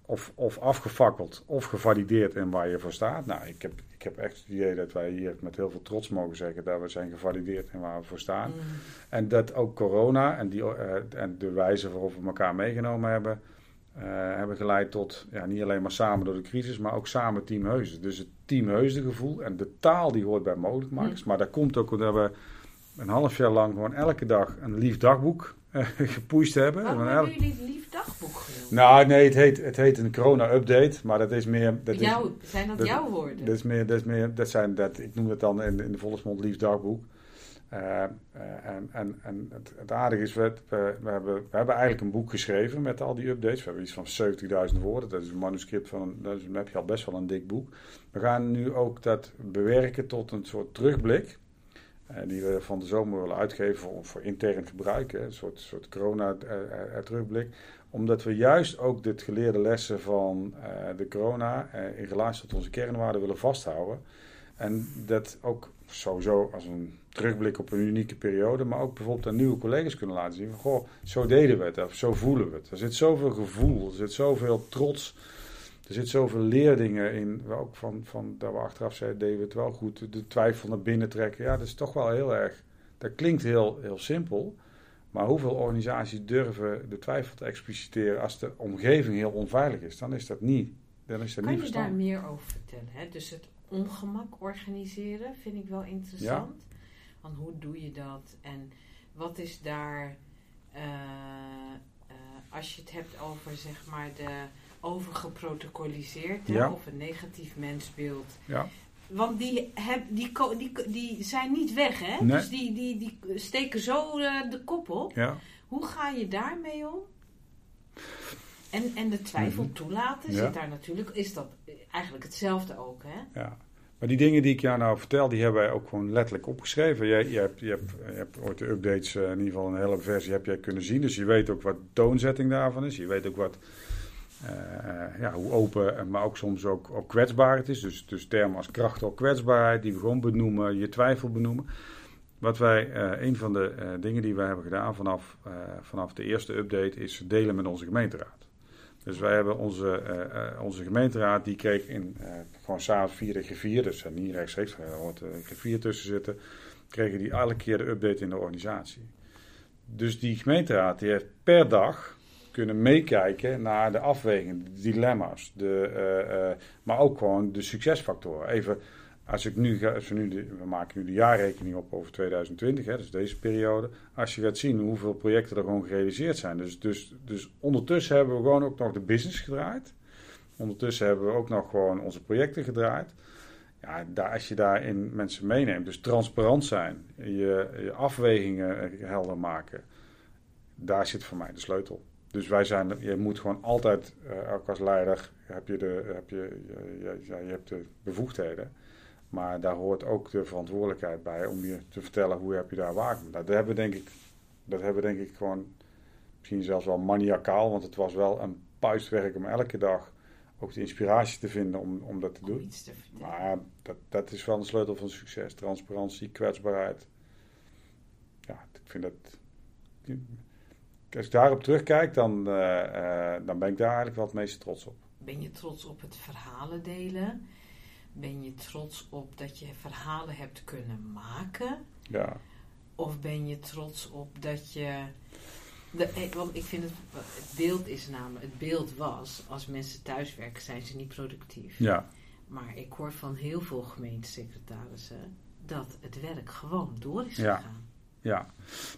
of, of afgefakkeld of gevalideerd in waar je voor staat. Nou, ik heb, ik heb echt het idee dat wij hier met heel veel trots mogen zeggen dat we zijn gevalideerd in waar we voor staan. Mm. En dat ook corona en, die, uh, en de wijze waarop we elkaar meegenomen hebben, uh, hebben geleid tot ja, niet alleen maar samen door de crisis, maar ook samen Team Heusden. Dus het Team Heusden gevoel en de taal die hoort bij mogelijkmakers. Mm. Maar dat komt ook omdat we een half jaar lang gewoon elke dag een lief dagboek uh, gepusht hebben. Waarom hebben jullie het lief dagboek genoemd? Nou, nee, het heet, het heet een corona-update, maar dat is meer... Dat Jou, is, zijn dat, dat, jouw woorden? Dat is meer, dat is meer, dat zijn, dat, ik noem het dan in, in de volksmond lief dagboek. Uh, en, en, en het, het, aardige is, we, we, hebben, we hebben eigenlijk een boek geschreven met al die updates. We hebben iets van 70.000 woorden. Dat is een manuscript van, dat is, dan heb je al best wel een dik boek. We gaan nu ook dat bewerken tot een soort terugblik. Uh, die we van de zomer willen uitgeven voor, voor intern gebruik. Een soort, soort corona-terugblik. Omdat we juist ook dit geleerde lessen van de corona in relatie tot onze kernwaarden willen vasthouden. En dat ook sowieso als een terugblik op een unieke periode, maar ook bijvoorbeeld aan nieuwe collega's kunnen laten zien. Van, goh, zo deden we het, of zo voelen we het. Er zit zoveel gevoel, er zit zoveel trots, er zit zoveel leerdingen in. Ook van, van dat we achteraf zeiden, deden we het wel goed. De twijfel naar binnen trekken, ja, dat is toch wel heel erg. Dat klinkt heel, heel simpel. Maar hoeveel organisaties durven de twijfel te expliciteren als de omgeving heel onveilig is? Dan is dat niet. Dan is dat kan niet je daar meer over vertellen? Hè? Dus het ongemak organiseren vind ik wel interessant. Ja. Want hoe doe je dat? En wat is daar, uh, uh, als je het hebt over zeg maar de overgeprotocoliseerd ja. of een negatief mensbeeld. Ja. Want die, heb, die, die, die zijn niet weg, hè? Nee. Dus die, die, die steken zo uh, de kop op. Ja. Hoe ga je daarmee om? En, en de twijfel mm-hmm. toelaten zit daar natuurlijk. Is dat eigenlijk hetzelfde ook, hè? Ja. Maar die dingen die ik jou nou vertel, die hebben wij ook gewoon letterlijk opgeschreven. Jij, je, hebt, je, hebt, je hebt ooit de updates, uh, in ieder geval een hele versie, heb jij kunnen zien. Dus je weet ook wat toonzetting daarvan is. Je weet ook wat, ja, hoe open, maar ook soms ook, kwetsbaar het is. Dus, dus termen als kracht of kwetsbaarheid, die we gewoon benoemen, je twijfel benoemen. Wat wij, uh, een van de dingen die wij hebben gedaan vanaf, vanaf de eerste update, is delen met onze gemeenteraad. Dus wij hebben onze, onze gemeenteraad, die kreeg in, gewoon s'avonds via de griffier, dus niet rechtstreeks, er hoort een griffier tussen zitten. kregen die elke keer de update in de organisatie. Dus die gemeenteraad die heeft per dag kunnen meekijken naar de afwegingen, de dilemma's, de, eh, eh, maar ook gewoon de succesfactoren. Even, als ik nu, als we, nu we maken nu de jaarrekening op over 2020, hè, dus deze periode. Als je gaat zien hoeveel projecten er gewoon gerealiseerd zijn. Dus, dus, dus ondertussen hebben we gewoon ook nog de business gedraaid. Ondertussen hebben we ook nog gewoon onze projecten gedraaid. Ja, daar, als je daarin mensen meeneemt, dus transparant zijn, je, je afwegingen helder maken, daar zit voor mij de sleutel. Dus wij zijn, je moet gewoon altijd, uh, ook als leider, heb je, de, heb je, je, je, je hebt de bevoegdheden. Maar daar hoort ook de verantwoordelijkheid bij om je te vertellen hoe heb je daar waken. Dat hebben we denk ik, dat hebben we denk ik gewoon, misschien zelfs wel maniacaal, want het was wel een puistwerk om elke dag ook de inspiratie te vinden om, om dat te doen. Te maar dat, dat is wel een sleutel van succes. Transparantie, kwetsbaarheid. Ja, ik vind dat als ik daarop terugkijk, dan, uh, dan ben ik daar eigenlijk wel het meest trots op. Ben je trots op het verhalen delen? Ben je trots op dat je verhalen hebt kunnen maken? Ja. Of ben je trots op dat je. De, eh, want ik vind het, het beeld is namelijk, het beeld was, als mensen thuiswerken zijn ze niet productief. Ja. Maar ik hoor van heel veel gemeentesecretarissen dat het werk gewoon door is gegaan. Ja,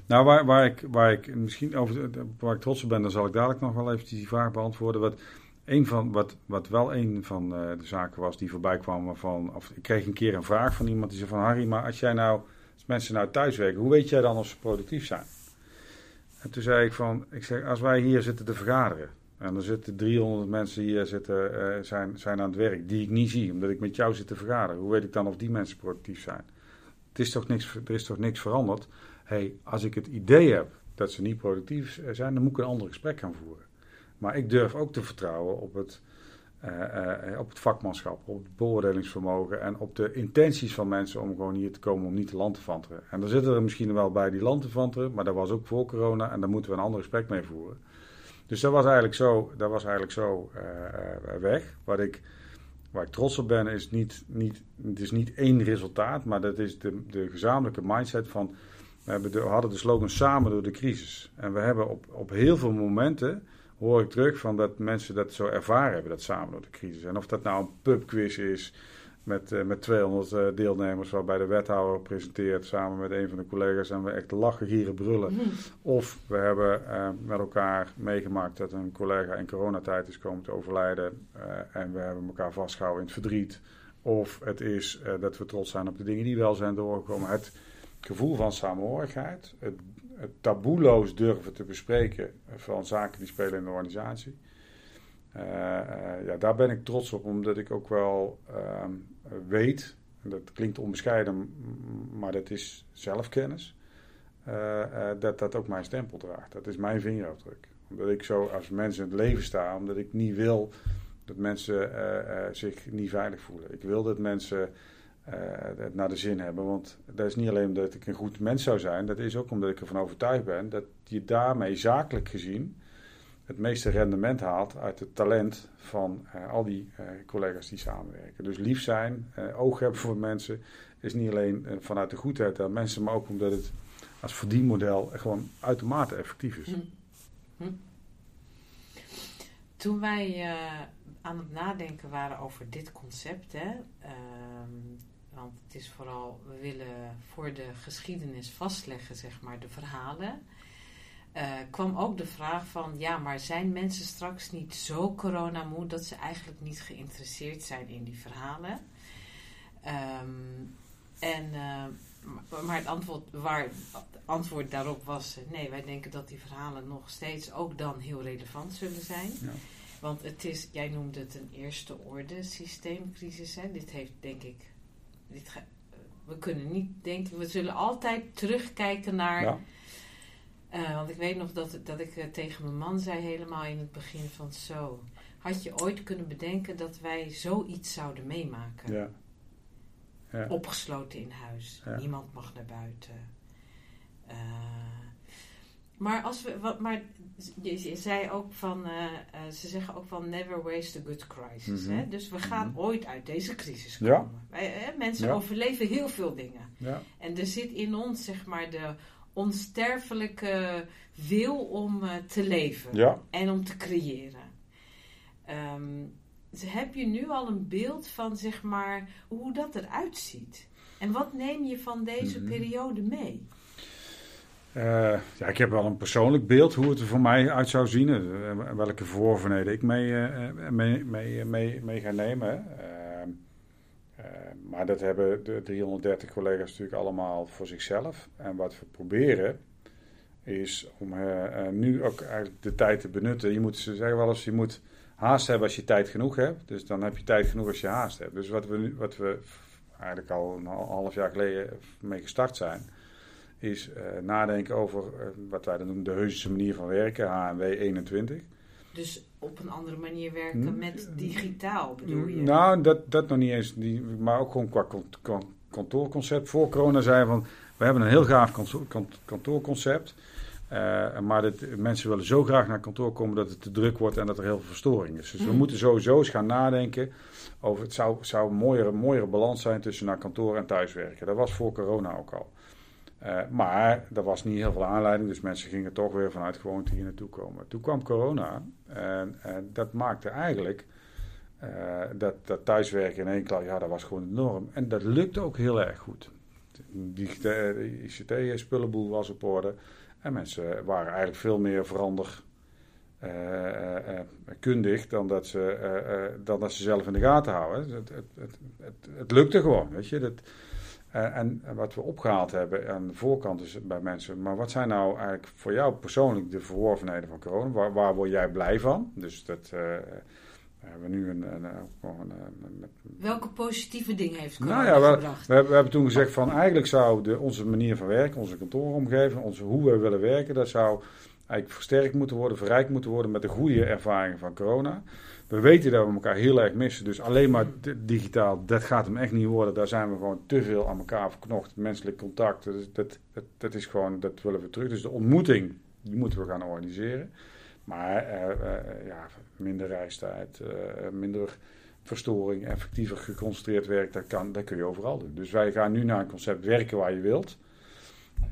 nou waar, waar, ik, waar ik misschien over waar ik trots op ben, dan zal ik dadelijk nog wel even die vraag beantwoorden. Wat, een van, wat, wat wel een van uh, de zaken was die voorbij kwam van, of ik kreeg een keer een vraag van iemand die zei van Harry, maar als jij nou, als mensen nou thuiswerken, hoe weet jij dan of ze productief zijn? En toen zei ik van, ik zeg, als wij hier zitten te vergaderen en er zitten 300 mensen hier zitten, uh, zijn, zijn aan het werk die ik niet zie, omdat ik met jou zit te vergaderen, hoe weet ik dan of die mensen productief zijn? Het is toch niks, er is toch niks veranderd? Hey, als ik het idee heb dat ze niet productief zijn, dan moet ik een ander gesprek gaan voeren. Maar ik durf ook te vertrouwen op het, uh, uh, op het vakmanschap, op het beoordelingsvermogen en op de intenties van mensen om gewoon hier te komen om niet te vanteren. En dan zitten er misschien wel bij die land te vanteren, maar dat was ook voor corona en daar moeten we een ander gesprek mee voeren. Dus dat was eigenlijk zo, dat was eigenlijk zo uh, weg. Wat ik, waar ik trots op ben, is niet, niet, het is niet één resultaat, maar dat is de, de gezamenlijke mindset van we, hadden de slogan samen door de crisis. En we hebben op, op heel veel momenten, hoor ik terug, van dat mensen dat zo ervaren hebben, dat samen door de crisis. En of dat nou een pubquiz is met, uh, met 200 uh, eh, deelnemers, waarbij de wethouder presenteert samen met een van de collega's en we echt lachen, gieren, brullen. Mhm. Of we hebben uh, met elkaar meegemaakt dat een collega in coronatijd is komen te overlijden en we hebben elkaar vastgehouden in het verdriet. Of het is dat we trots zijn op de dingen die wel zijn doorgekomen. Het, gevoel van samenhorigheid, het, het taboeloos durven te bespreken van zaken die spelen in de organisatie. Uh, uh, ja, daar ben ik trots op, omdat ik ook wel uh, weet, en dat klinkt onbescheiden, maar dat is zelfkennis, uh, dat dat ook mijn stempel draagt. Dat is mijn vingerafdruk. Omdat ik zo als mensen in het leven sta, omdat ik niet wil dat mensen zich niet veilig voelen. Ik wil dat mensen het naar de zin hebben. Want dat is niet alleen omdat ik een goed mens zou zijn, dat is ook omdat ik ervan overtuigd ben dat je daarmee zakelijk gezien het meeste rendement haalt uit het talent van uh, al die uh, collega's die samenwerken. Dus lief zijn, oog hebben voor mensen, is niet alleen vanuit de goedheid aan mensen, maar ook omdat het als verdienmodel gewoon uitermate effectief is. Hm. Hm. Toen wij aan het nadenken waren over dit concept, hè, ehm, want het is vooral, we willen voor de geschiedenis vastleggen, zeg maar, de verhalen. Uh, kwam ook de vraag van, ja, maar zijn mensen straks niet zo coronamoe dat ze eigenlijk niet geïnteresseerd zijn in die verhalen? Um, en, uh, maar het antwoord, waar, het antwoord daarop was, nee, wij denken dat die verhalen nog steeds ook dan heel relevant zullen zijn. Ja. Want het is, jij noemde het een eerste orde systeemcrisis. Hè? Dit heeft denk ik we kunnen niet denken, we zullen altijd terugkijken naar. Ja. Uh, want ik weet nog dat, dat ik uh, tegen mijn man zei, helemaal in het begin van zo. Had je ooit kunnen bedenken dat wij zoiets zouden meemaken? Ja. ja. Opgesloten in huis. Niemand mag naar buiten. Uh, Maar, als we, wat, maar je, je zei ook van, eh, eh, ze zeggen ook van never waste a good crisis. Mhm. hè? Dus we gaan Mhm. ooit uit deze crisis Ja. komen. Wij, hè, mensen Ja. overleven heel veel dingen. Ja. En er zit in ons, zeg maar, de onsterfelijke wil om eh, te leven en om te creëren. Dus heb je nu al een beeld van, zeg maar, hoe dat eruit ziet? En wat neem je van deze Mhm. periode mee? Eh, ja, ik heb wel een persoonlijk beeld hoe het er voor mij uit zou zien. eh, welke voorverleden ik mee, eh, mee, mee, mee, mee ga nemen. Ehm, eh, maar dat hebben de 330 collega's natuurlijk allemaal voor zichzelf. En wat we proberen is om nu ook eigenlijk de tijd te benutten. Je moet, ze zeggen wel eens, je moet haast hebben als je tijd genoeg hebt. Dus dan heb je tijd genoeg als je haast hebt. Dus wat we, nu, wat we eigenlijk al een half jaar geleden mee gestart zijn is eh, nadenken over eh, wat wij dan noemen de heusische manier van werken, HNW 21. Dus op een andere manier werken Hm? met digitaal, bedoel je? Nou, dat, dat nog niet eens, maar ook gewoon qua kantoorconcept. Voor corona zeiden we van, we hebben een heel gaaf kantoor- kant- kantoorconcept. eh, maar dit, mensen willen zo graag naar kantoor komen dat het te druk wordt en dat er heel veel verstoring is. Dus we Hm. moeten sowieso eens gaan nadenken over het zou, zou een mooiere, mooiere balans zijn tussen naar kantoor en thuiswerken. Dat was voor corona ook al. Eh, maar er was niet heel veel aanleiding, dus mensen gingen toch weer vanuit gewoonte hier naartoe komen. Toen kwam corona en, dat maakte eigenlijk eh, dat, dat thuiswerken in één klap, ja, dat was gewoon de norm. En dat lukte ook heel erg goed. De ICT-spullenboel was op orde en mensen waren eigenlijk veel meer verander eh, eh, eh, kundig dan dat, ze, eh, eh, dan dat ze zelf in de gaten houden. Het, het, het, het, het lukte gewoon, weet je. Dat, eh, en wat we opgehaald hebben aan de voorkant is bij mensen. Maar wat zijn nou eigenlijk voor jou persoonlijk de verworvenheden van corona? Waar, waar word jij blij van? Dus dat eh, we hebben nu een. een, een, eh, Welke positieve dingen heeft corona nou ja, we, gebracht? we, we hebben toen gezegd van eigenlijk zou de, onze manier van werken, onze kantooromgeving, onze, hoe we willen werken, dat zou eigenlijk versterkt moeten worden, verrijkt moeten worden met de goede ervaringen van corona. We weten dat we elkaar heel erg missen, dus alleen maar di- digitaal, dat gaat hem echt niet worden. Daar zijn we gewoon te veel aan elkaar verknocht, menselijk contact, dat, is- dat, dat, dat is gewoon, dat willen we terug. Dus de ontmoeting, die moeten we gaan organiseren. Maar eh, eh, ja, minder reistijd, eh, minder verstoring, effectiever geconcentreerd werk, dat, kan, dat kun je overal doen. Dus wij gaan nu naar een concept werken waar je wilt.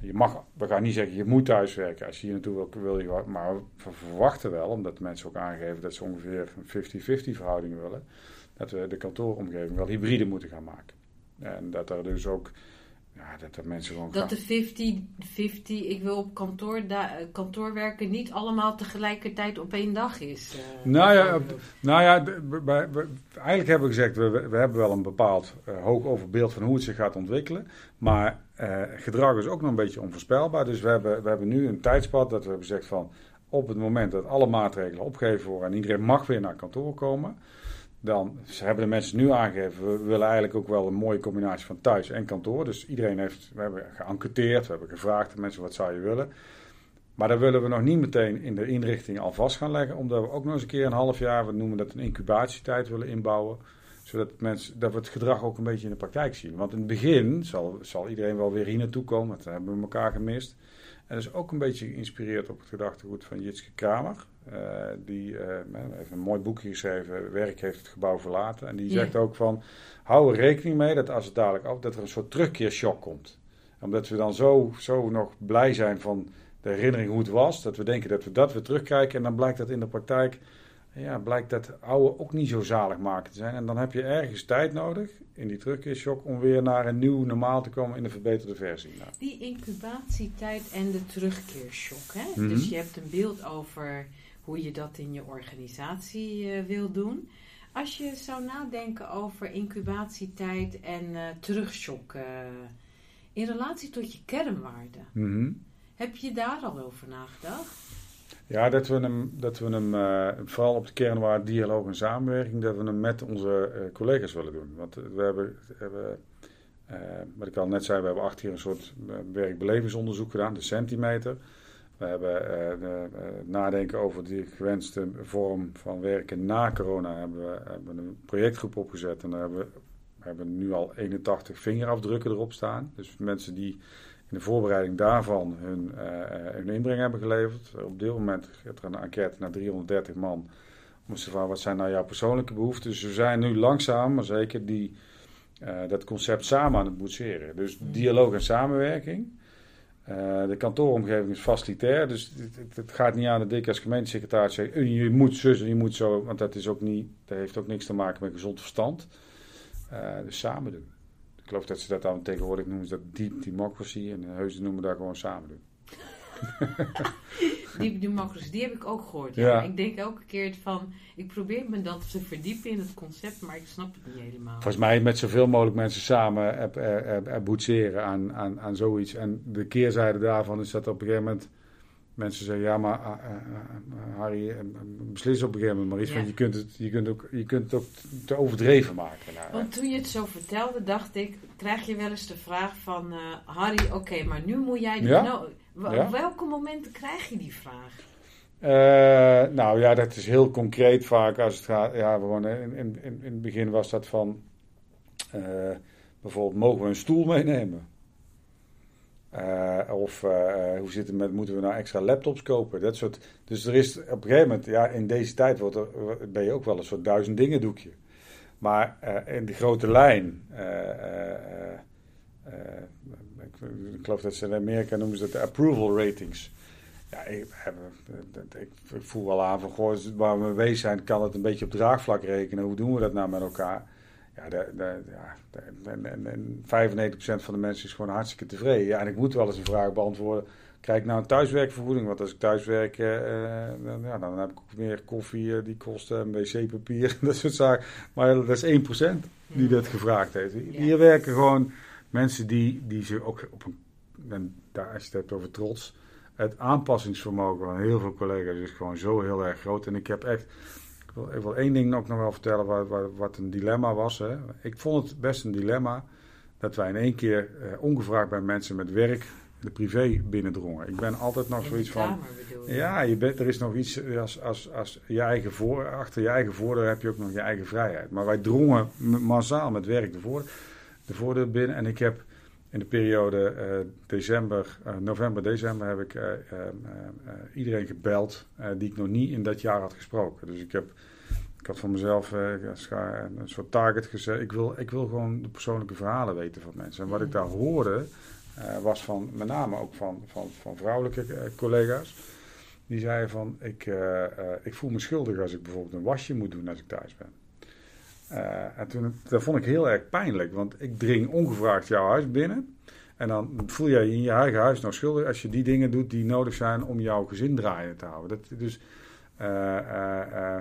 Je mag, we gaan niet zeggen je moet thuiswerken. Als je hier naartoe wil, wil je wel. Maar we verwachten wel, omdat mensen ook aangeven dat ze ongeveer een 50-50 verhouding willen, dat we de kantooromgeving wel hybride moeten gaan maken. En dat er dus ook, ja, dat er mensen gewoon Dat de 50-50, ik wil op kantoor, eh, kantoor werken, niet allemaal tegelijkertijd op één dag is. eh, Nou ja. Nou ja, eigenlijk hebben we gezegd, we, we we hebben wel een bepaald eh, hoog overbeeld van hoe het zich gaat ontwikkelen. Maar eh, gedrag is ook nog een beetje onvoorspelbaar. Dus we hebben, we hebben nu een tijdspad dat we hebben gezegd van op het moment dat alle maatregelen opgegeven worden en iedereen mag weer naar kantoor komen. Dan hebben de mensen nu aangegeven, we willen eigenlijk ook wel een mooie combinatie van thuis en kantoor. Dus iedereen heeft, we hebben geënquêteerd, we hebben gevraagd aan mensen wat zou je willen. Maar daar willen we nog niet meteen in de inrichting al vast gaan leggen, omdat we ook nog eens een keer een half jaar, we noemen dat een incubatietijd willen inbouwen. Zodat, mensen, dat we het gedrag ook een beetje in de praktijk zien. Want in het begin zal, zal iedereen wel weer hier naartoe komen, want dan hebben we elkaar gemist. En dat is ook een beetje geïnspireerd op het gedachtegoed van Jitske Kramer. Eh, die eh, heeft een mooi boekje geschreven, Werk heeft het gebouw verlaten. En die Ja. zegt ook van, hou er rekening mee dat als het dadelijk af, dat er een soort terugkeershock komt. Omdat we dan zo, zo nog blij zijn van de herinnering hoe het was, dat we denken dat we dat weer terugkijken. En dan blijkt dat in de praktijk, ja, blijkt dat oude ook niet zo zalig maken te zijn. En dan heb je ergens tijd nodig in die terugkeershock om weer naar een nieuw normaal te komen in de verbeterde versie. Nou, Die incubatietijd en de terugkeershock. Hè? Mhm. Dus je hebt een beeld over hoe je dat in je organisatie eh, wil doen. Als je zou nadenken over incubatietijd en eh terugshock eh, in relatie tot je kernwaarden, Mhm. heb je daar al over nagedacht? Ja, dat we hem, dat we hem eh, vooral op de kernwaarde dialoog en samenwerking, dat we hem met onze eh, collega's willen doen. Want eh, we hebben, hebben eh, wat ik al net zei, we hebben acht keer een soort werkbelevingsonderzoek gedaan, de centimeter. We hebben de, nadenken over die gewenste vorm van werken na corona. Hebben we hebben een projectgroep opgezet en daar hebben we, we hebben nu al 81 vingerafdrukken erop staan. Dus mensen die in de voorbereiding daarvan hun, hun inbreng hebben geleverd. Op dit moment gaat er een enquête naar 330 man. Om te vragen, wat zijn nou jouw persoonlijke behoeften? Dus we zijn nu langzaam, maar zeker, die, dat concept samen aan het boetseren. Dus mm. dialoog en samenwerking. Uh, de kantooromgeving is facilitair, dus het, het, gaat niet aan de dik als gemeentesecretaris zeggen: je moet zus en je moet zo, want dat, is ook niet, dat heeft ook niks te maken met gezond verstand. Uh, dus samen doen. Ik geloof dat ze dat dan tegenwoordig noemen, dat deep democracy, en heus noemen daar gewoon samen doen. die democracy, die heb ik ook gehoord. Ja. Ik denk elke keer van, ik probeer me dan te verdiepen in het concept, maar ik snap het niet helemaal. Volgens mij met zoveel mogelijk mensen samen er, boetseren aan, aan, aan zoiets. En de keerzijde daarvan is dat op een gegeven moment mensen zeggen, ja, maar uh, uh, Harry, beslis op een gegeven moment maar iets, want je kunt, het, je, kunt ook, je kunt het ook te overdreven maken. Nou, want toen je het zo vertelde, dacht ik, krijg je wel eens de vraag van, Harry, oké, maar nu moet jij... De ja? Op welke momenten krijg je die vraag? Uh, nou ja, dat is heel concreet vaak als het gaat. Ja, gewoon in, in, in het begin was dat van. Bijvoorbeeld, mogen we een stoel meenemen? Uh, of hoe zit het met, moeten we nou extra laptops kopen? Dat soort. Dus er is op een gegeven moment, ja, in deze tijd wordt er, ben je ook wel een soort duizend dingen doekje. Maar in de grote lijn ik geloof dat ze in Amerika noemen ze dat de approval ratings. Ja, ik, ik, voel wel aan van, goh, waar we mee bezig zijn, kan het een beetje op draagvlak rekenen. Hoe doen we dat nou met elkaar? Ja, de, de, ja en, en, en 95% van de mensen is gewoon hartstikke tevreden. Ja, en ik moet wel eens een vraag beantwoorden. Krijg ik nou een thuiswerkvergoeding? Want als ik thuiswerk, uh, dan, ja, dan heb ik ook meer koffie, uh, die kost een wc-papier, dat soort zaken. Maar dat is 1% die dat gevraagd heeft. Hier werken gewoon mensen die, die zich ook op een, en daar, als je het hebt over trots, het aanpassingsvermogen van heel veel collega's is gewoon zo heel erg groot. En ik heb echt, ik wil, ik wil één ding ook nog wel vertellen wat, wat, wat een dilemma was. Hè. Ik vond het best een dilemma dat wij in één keer eh, ongevraagd bij mensen met werk de privé binnendrongen. Ik ben altijd nog zoiets van. Ja, je bent, er is nog iets als, als, als je eigen voor, achter je eigen voordeur heb je ook nog je eigen vrijheid. Maar wij drongen massaal met werk de voordeur de voordeur binnen. En ik heb in de periode uh, december, uh, november, december heb ik uh, iedereen gebeld die ik nog niet in dat jaar had gesproken. Dus ik heb ik had voor mezelf een soort target gezet. Ik wil, ik wil gewoon de persoonlijke verhalen weten van mensen. En wat ik daar hoorde, was van met name ook van, van, van vrouwelijke collega's. Die zeiden van, ik, ik voel me schuldig als ik bijvoorbeeld een wasje moet doen als ik thuis ben. Uh, en toen, dat vond ik heel erg pijnlijk, want ik dring ongevraagd jouw huis binnen. En dan voel je je in je eigen huis nou schuldig als je die dingen doet die nodig zijn om jouw gezin draaiende te houden. Dat, dus uh, uh,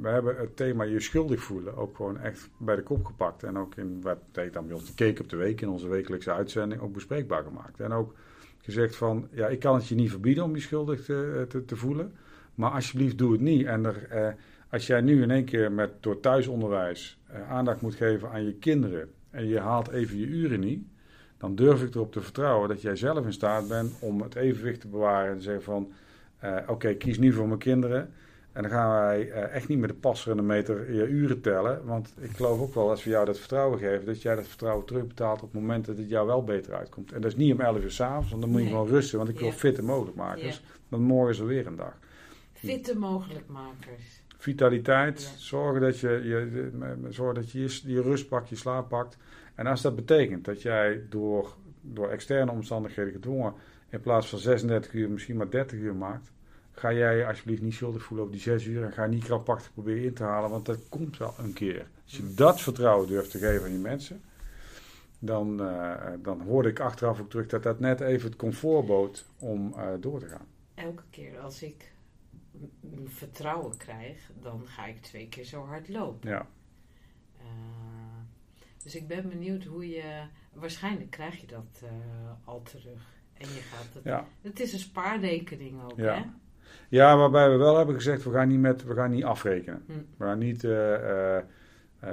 we hebben het thema je schuldig voelen ook gewoon echt bij de kop gepakt. En ook in wat deed dan bij ons de op de Week in onze wekelijkse uitzending ook bespreekbaar gemaakt. En ook gezegd van, ja, ik kan het je niet verbieden om je schuldig te, te, te voelen. Maar alsjeblieft doe het niet. En er, als jij nu in één keer met, door thuisonderwijs uh, aandacht moet geven aan je kinderen en je haalt even je uren niet, dan durf ik erop te vertrouwen dat jij zelf in staat bent om het evenwicht te bewaren en te zeggen van uh, oké, kies nu voor mijn kinderen. En dan gaan wij uh, echt niet met de passer en de meter je uren tellen. Want ik geloof ook wel, als we jou dat vertrouwen geven, dat jij dat vertrouwen terugbetaalt op het moment dat het jou wel beter uitkomt. En dat is niet om 11 uur s'avonds, want dan moet je gewoon rusten. Want ik wil fitte mogelijkmakers. Ja. Want morgen is er weer een dag. Fitte mogelijkmakers vitaliteit. Zorgen dat je je, zorgen dat je, je je rust pakt, je slaap pakt. En als dat betekent dat jij door, door externe omstandigheden gedwongen in plaats van 36 uur misschien maar 30 uur maakt, ga jij je alsjeblieft niet schuldig voelen over die 6 uur en ga niet krampachtig proberen in te halen, want dat komt wel een keer. Als je dat vertrouwen durft te geven aan je mensen, dan, uh, dan hoorde ik achteraf ook terug dat dat net even het comfort bood om uh, door te gaan. Elke keer als ik vertrouwen krijg, dan ga ik twee keer zo hard lopen. Ja. Uh, dus ik ben benieuwd hoe je. Waarschijnlijk krijg je dat uh, al terug. En je gaat het. Ja. Het is een spaarrekening ook, ja. hè? Ja, waarbij we wel hebben gezegd: we gaan niet, met, we gaan niet afrekenen. Hm. We gaan niet. Uh,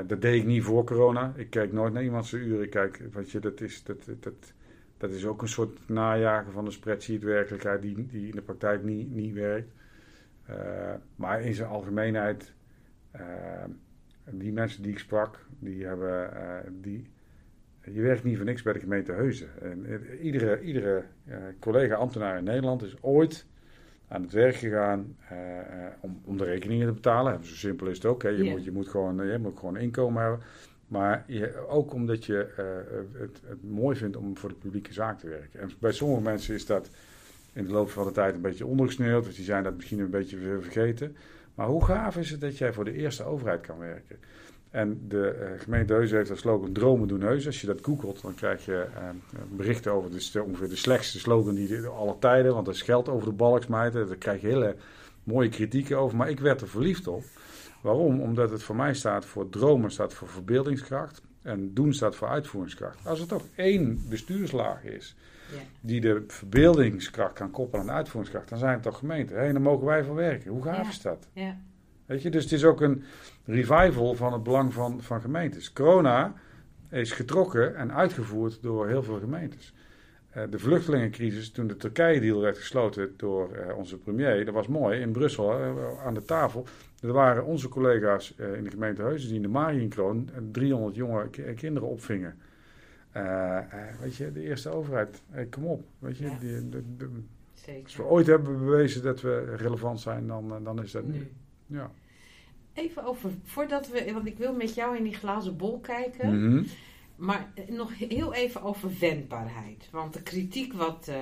dat deed ik niet voor corona. Ik kijk nooit naar iemand zijn uren. Ik kijk, je, dat is. Dat, dat, dat is ook een soort najagen van een spreadsheet werkelijkheid die, die in de praktijk niet, niet werkt. Eh, maar in zijn algemeenheid, eh, die mensen die ik sprak, die hebben, eh, die, je werkt niet voor niks bij de gemeente Heuzen. En iedere iedere collega-ambtenaar in Nederland is ooit aan het werk gegaan om, om de rekeningen te betalen. Zo simpel is het ook. Hè. Je, moet, je, moet gewoon, je moet gewoon inkomen hebben. Maar je, ook omdat je het, het, mooi vindt om voor de publieke zaak te werken. En bij sommige mensen is dat in de loop van de tijd een beetje ondergesneeuwd. Dus die zijn dat misschien een beetje vergeten. Maar hoe gaaf is het dat jij voor de eerste overheid kan werken? En de uh, gemeente Heus heeft als slogan Dromen doen Heus. Als je dat googelt, dan krijg je uh, berichten over. Is ongeveer de slechtste slogan die alle tijden. Want er is geld over de balk smijten. Daar krijg je hele mooie kritieken over. Maar ik werd er verliefd op. Waarom? Omdat het voor mij staat voor dromen, staat voor verbeeldingskracht. En doen staat voor uitvoeringskracht. Als er toch één bestuurslaag is ja. die de verbeeldingskracht kan koppelen aan de uitvoeringskracht, dan zijn het toch gemeenten. Hé, dan mogen wij voor werken. Hoe gaaf is dat? Ja. Weet je, dus het is ook een revival van het belang van, van gemeentes. Corona is getrokken en uitgevoerd door heel veel gemeentes. Uh, de vluchtelingencrisis, toen de Turkije-deal werd gesloten door uh, onze premier, dat was mooi, in Brussel uh, aan de tafel. Er waren onze collega's in de gemeente Heuzen die in de Marienkroon 300 jonge kinderen opvingen. weet je, de eerste overheid, kom op. Weet je, die, de, de, Zeker. Als we ooit hebben bewezen dat we relevant zijn, dan, dan is dat nu. Ja. Even over, voordat we, want ik wil met jou in die glazen bol kijken. Mhm. Maar nog heel even over wendbaarheid. Want de kritiek wat, uh,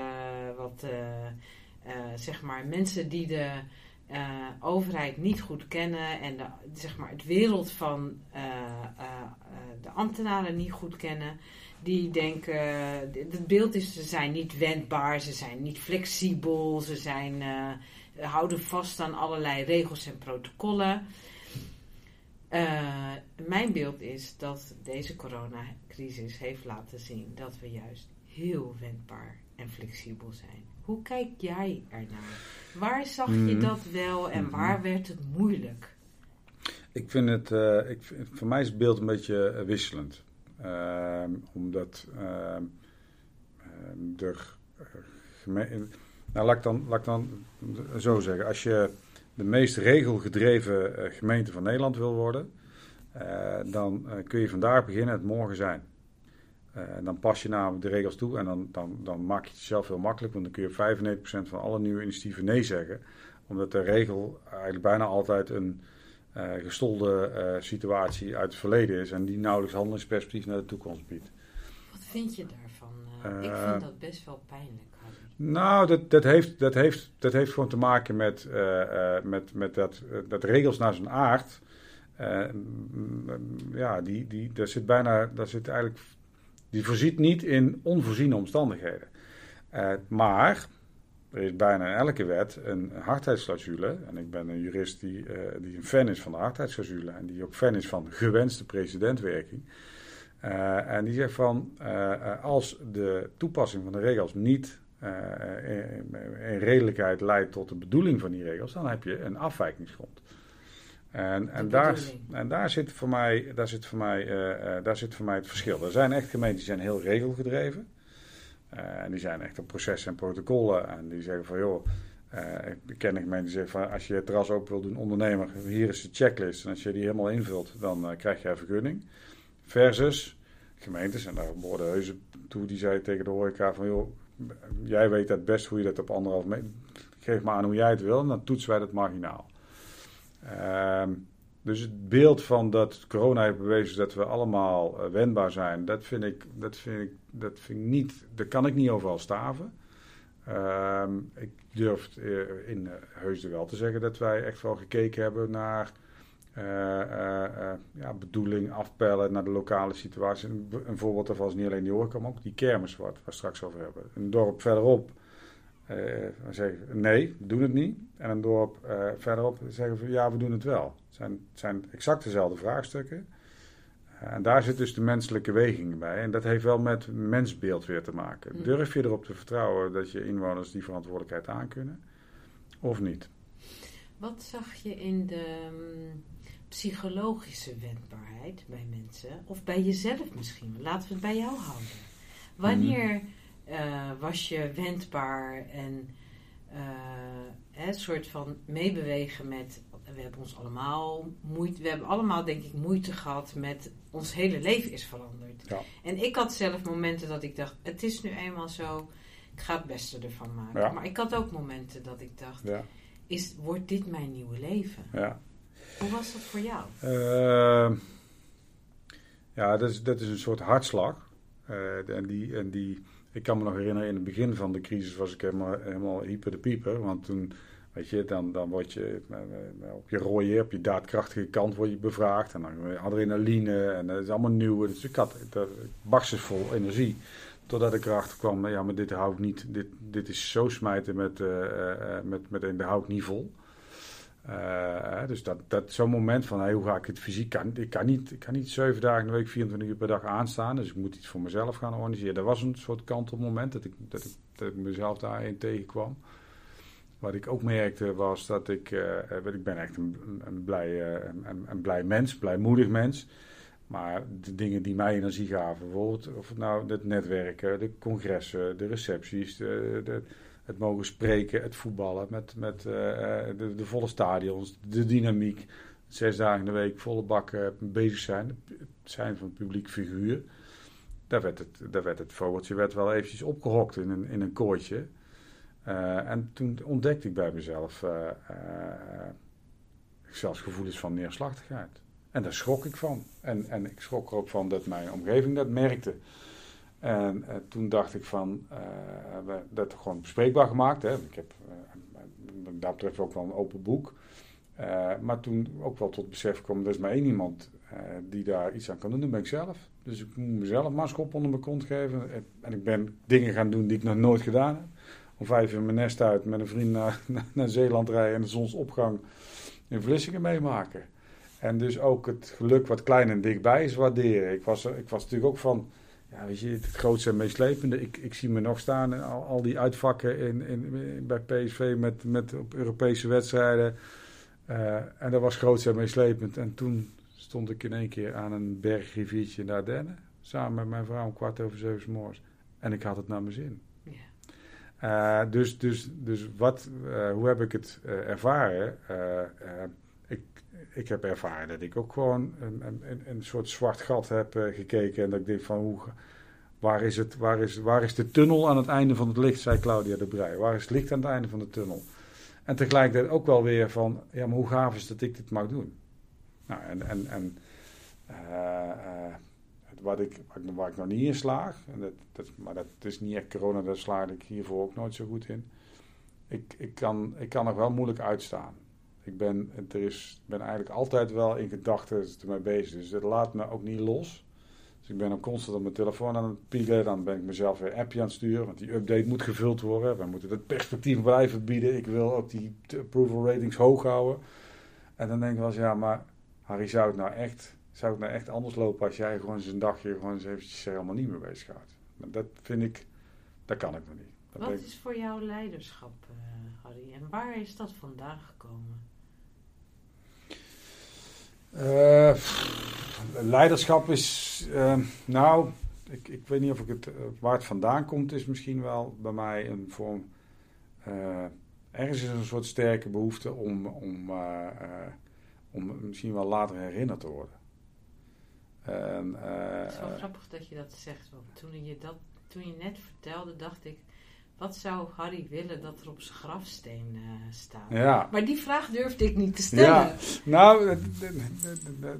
wat uh, zeg maar, mensen die de overheid niet goed kennen en de, zeg maar, het wereld van de ambtenaren niet goed kennen, die denken, het beeld is, ze zijn niet wendbaar, ze zijn niet flexibel, ze zijn houden vast aan allerlei regels en protocollen. Mijn beeld is dat deze coronacrisis heeft laten zien dat we juist heel wendbaar en flexibel zijn. Hoe kijk jij ernaar? Waar zag je mhm. dat wel en mhm. waar werd het moeilijk? Ik vind het, uh, ik, voor mij is het beeld een beetje uh, wisselend. Ehm, omdat ehm, ehm, er nou, laat ik, dan, laat ik dan zo zeggen. Als je de meest regelgedreven uh, gemeente van Nederland wil worden, uh, dan uh, kun je vandaag beginnen het morgen zijn. Dan pas je namelijk de regels toe en dan, dan, dan maak je het jezelf heel makkelijk, want dan kun je 95% van alle nieuwe initiatieven nee zeggen. Omdat de regel eigenlijk bijna altijd een gestolde situatie uit het verleden is en die nauwelijks handelingsperspectief naar de toekomst biedt. Wat vind je daarvan? ik vind dat best wel pijnlijk. Nou, dat, dat, heeft, dat, heeft, dat heeft gewoon te maken met, met, met dat, dat regels naar zijn aard. Ja, die, die, daar zit bijna, daar zit eigenlijk, die voorziet niet in onvoorziene omstandigheden. maar er is bijna in elke wet een hardheidsclausule. En ik ben een jurist die, die een fan is van de hardheidsclausule en die ook fan is van gewenste precedentwerking. en die zegt van als de toepassing van de regels niet uh, in, redelijkheid leidt tot de bedoeling van die regels, dan heb je een afwijkingsgrond. En, en, daar, en daar zit voor mij, daar zit voor mij, uh, daar zit voor mij het verschil. Er zijn echt gemeenten die zijn heel regelgedreven. Uh, en die zijn echt op processen en protocollen. En die zeggen van joh, ik ken een gemeente die zegt van als je het terras open wil doen, ondernemer, hier is de checklist. En als je die helemaal invult, dan krijg je een vergunning. Versus gemeentes, en daar behoorde Heuzen toe, die zei tegen de horeca van joh, jij weet het best hoe je dat op anderhalf meter... Geef maar aan hoe jij het wil en dan toetsen wij dat marginaal. Ehm, dus het beeld van dat corona heeft bewezen dat we allemaal uh, wendbaar zijn, dat vind ik, dat vind ik, dat vind ik niet, daar kan ik niet overal staven. Ehm, ik durf uh, in uh, Heusden wel te zeggen dat wij echt wel gekeken hebben naar ja, bedoeling, afpellen naar de lokale situatie. Een, voorbeeld daarvan is niet alleen die horeca, maar ook die kermis wat we straks over hebben. Een dorp verderop zeggen nee, we doen het niet. En een dorp uh, verderop zeggen we ja, we doen het wel. Het zijn, het zijn exact dezelfde vraagstukken. Uh, en daar zit dus de menselijke weging bij. En dat heeft wel met mensbeeld weer te maken. Mm. Durf je erop te vertrouwen dat je inwoners die verantwoordelijkheid aankunnen? Of niet? Wat zag je in de um, psychologische wendbaarheid bij mensen? Of bij jezelf misschien? Laten we het bij jou houden. Wanneer... Mm uh, was je wendbaar en uh, een soort van meebewegen met we hebben ons allemaal moeite, we hebben allemaal denk ik moeite gehad met ons hele leven is veranderd. Ja. En ik had zelf momenten dat ik dacht, het is nu eenmaal zo, ik ga het beste ervan maken. Ja. Maar ik had ook momenten dat ik dacht, Ja, is, wordt dit mijn nieuwe leven? ja. Hoe was dat voor jou? Ehm, ja, dat is, dat is een soort hartslag. Eh, en, die, en die, ik kan me nog herinneren, in het begin van de crisis was ik helemaal, helemaal hyper de pieper. Want toen, weet je, dan, dan word je op je rooie, op je daadkrachtige kant word je bevraagd. En dan adrenaline en dat is allemaal nieuw. Dus ik had vol energie. Totdat ik erachter kwam, ja, maar dit hou ik niet. Dit, dit is zo smijten met, eh, met, met dat hou ik niet vol. Eh, dus dat, dat zo'n moment van hoe ga ik het fysiek ik kan niet ik kan niet zeven dagen in de week 24 uur per dag aanstaan dus ik moet iets voor mezelf gaan organiseren. Dat was een soort kantelmoment dat ik dat ik, dat ik mezelf daarin tegenkwam. Wat ik ook merkte was dat ik eh, ik ben echt een, een- blij eh, een, een blij mens blijmoedig mens. Maar de dingen die mij energie gaven bijvoorbeeld of nou het netwerken de congressen de recepties het mogen spreken, het voetballen met, met eh, eh, de, de volle stadions, de dynamiek. Zes dagen in de week volle bakken bezig zijn. Het zijn van publiek figuur. Daar werd het, daar werd het vogeltje werd wel eventjes opgehokt in een, in een kooitje. Eh, en toen ontdekte ik bij mezelf eh, eh, zelfs gevoelens van neerslachtigheid. En daar schrok ik van. En, en ik schrok er ook van dat mijn omgeving dat merkte. En eh, toen dacht ik van, eh, we hebben dat gewoon bespreekbaar gemaakt. Hè. Ik heb eh, wat dat betreft ook wel een open boek. Eh, maar toen ook wel tot besef kwam, er is maar één iemand eh, die daar iets aan kan doen, dat ben ik zelf. Dus ik moet mezelf maar schop onder mijn kont geven. En ik ben dingen gaan doen die ik nog nooit gedaan heb. Om vijf uur mijn nest uit met een vriend naar, naar Zeeland rijden en de zonsopgang in Vlissingen meemaken. En dus ook het geluk wat klein en dichtbij is waarderen. Ik was, ik was natuurlijk ook van, ja, weet je, het grootste en meeslepende. Ik, ik zie me nog staan in al, al die uitvakken in, in, bij PSV met, met op Europese wedstrijden. Eh, en dat was grootste en meeslepend. En toen stond ik in één keer aan een bergriviertje in de Ardennen. Samen met mijn vrouw om kwart over zeven morgens. En ik had het naar mijn zin. Ja. Eh, dus, dus, dus wat, eh, hoe heb ik het ervaren? Ik, heb ervaren dat ik ook gewoon een, een, een- soort zwart gat heb eh, gekeken. En dat ik denk van, hoe, waar, is het, waar, is, waar is de tunnel aan het einde van het licht, zei Claudia de Brij. Waar is het licht aan het einde van de tunnel? En tegelijkertijd ook wel weer van, ja, maar hoe gaaf is dat ik dit mag doen? Nou, en, en, en eh, eh, wat ik, waar, ik, nog niet in slaag, en dat, dat, maar dat is niet echt corona, daar slaagde ik hiervoor ook nooit zo goed in. Ik, ik, kan, ik kan nog wel moeilijk uitstaan. Ik ben, er is, ben eigenlijk altijd wel in gedachten ermee bezig, dus dat laat me ook niet los. Dus ik ben ook constant op mijn telefoon aan het pielen, dan ben ik mezelf weer een appje aan het sturen, want die update moet gevuld worden. We moeten het perspectief blijven bieden. Ik wil ook die approval ratings hoog houden. En dan denk ik wel eens, ja, maar Harry, zou het nou echt, zou het nou echt anders lopen als jij gewoon eens een dagje gewoon eens eventjes er helemaal niet mee bezig gaat? Maar dat vind ik, dat kan ik nog niet. Dat Wat ik- is voor jou leiderschap, eh, Harry? En waar is dat vandaan gekomen? Eh, leiderschap is, eh, nou, ik, ik weet niet of ik het, eh, waar het vandaan komt, is misschien wel bij mij een vorm, ergens is een soort sterke behoefte om, om, om misschien wel later herinnerd te worden. En, Het is wel grappig dat je dat zegt. Want toen je, dat, toen je net vertelde, dacht ik... Wat zou Harry willen dat er op zijn grafsteen eh, staat? ja. Maar die vraag durfde ik niet te stellen. Ja. Nou,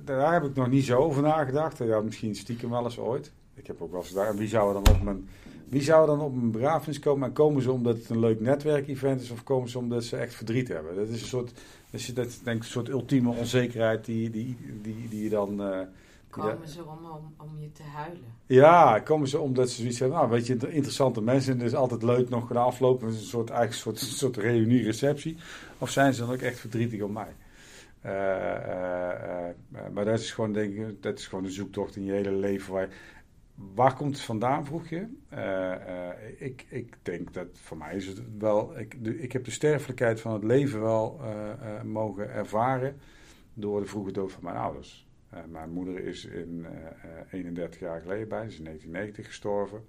daar heb ik nog niet zo over nagedacht. Ja, misschien stiekem wel eens ooit. Ik heb ook wel eens gedacht, en wie zou er dan op mijn, wie zou er dan op mijn begrafenis komen? En komen ze omdat het een leuk netwerkevent is of komen ze omdat ze echt verdriet hebben? Dat is een soort, dat is, dat denk ik een soort ultieme onzekerheid die, die, die, die je dan... eh, Komen ze om, om, om je te huilen. ja, komen ze omdat ze zoiets hebben. Nou, weet je, inter- interessante mensen. En het is altijd leuk nog na afloop. Het is een soort, eigenlijk een soort, soort reunie-receptie. Of zijn ze dan ook echt verdrietig om mij? Eh, eh, eh, maar dat is gewoon, denk ik, dat is gewoon een zoektocht in je hele leven. Waar, waar komt het vandaan, vroeg je? Ik, ik denk dat voor mij is het wel. Ik, de, ik heb de sterfelijkheid van het leven wel mogen ervaren. door de vroege dood van mijn ouders. Eh, mijn moeder is in eh, eh, 31 jaar geleden bij, ze is in 1990 gestorven.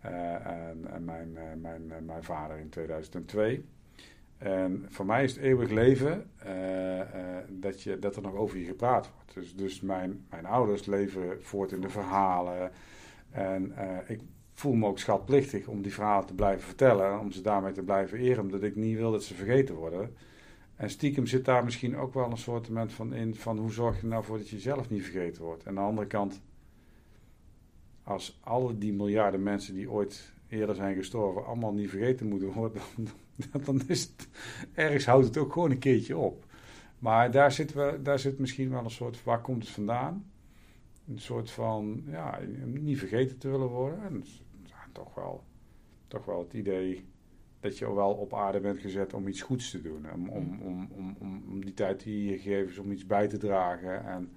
Eh, en en mijn, eh, mijn, eh, mijn vader in 2002. En voor mij is het eeuwig leven eh, eh, dat, je, dat er nog over je gepraat wordt. Dus, dus mijn, mijn ouders leven voort in de verhalen. En eh, ik voel me ook schatplichtig om die verhalen te blijven vertellen. Om ze daarmee te blijven eren, omdat ik niet wil dat ze vergeten worden. En stiekem zit daar misschien ook wel een soort van in van hoe zorg je nou voor dat je zelf niet vergeten wordt. En aan de andere kant, als alle die miljarden mensen die ooit eerder zijn gestorven allemaal niet vergeten moeten worden, dan, dan is het, ergens houdt het ook gewoon een keertje op. Maar daar zit, we, daar zit misschien wel een soort, waar komt het vandaan? Een soort van, ja, niet vergeten te willen worden. En ja, toch, wel, toch wel het idee dat je wel op aarde bent gezet om iets goeds te doen. Om, om, om, om, om die tijd die je is om iets bij te dragen. En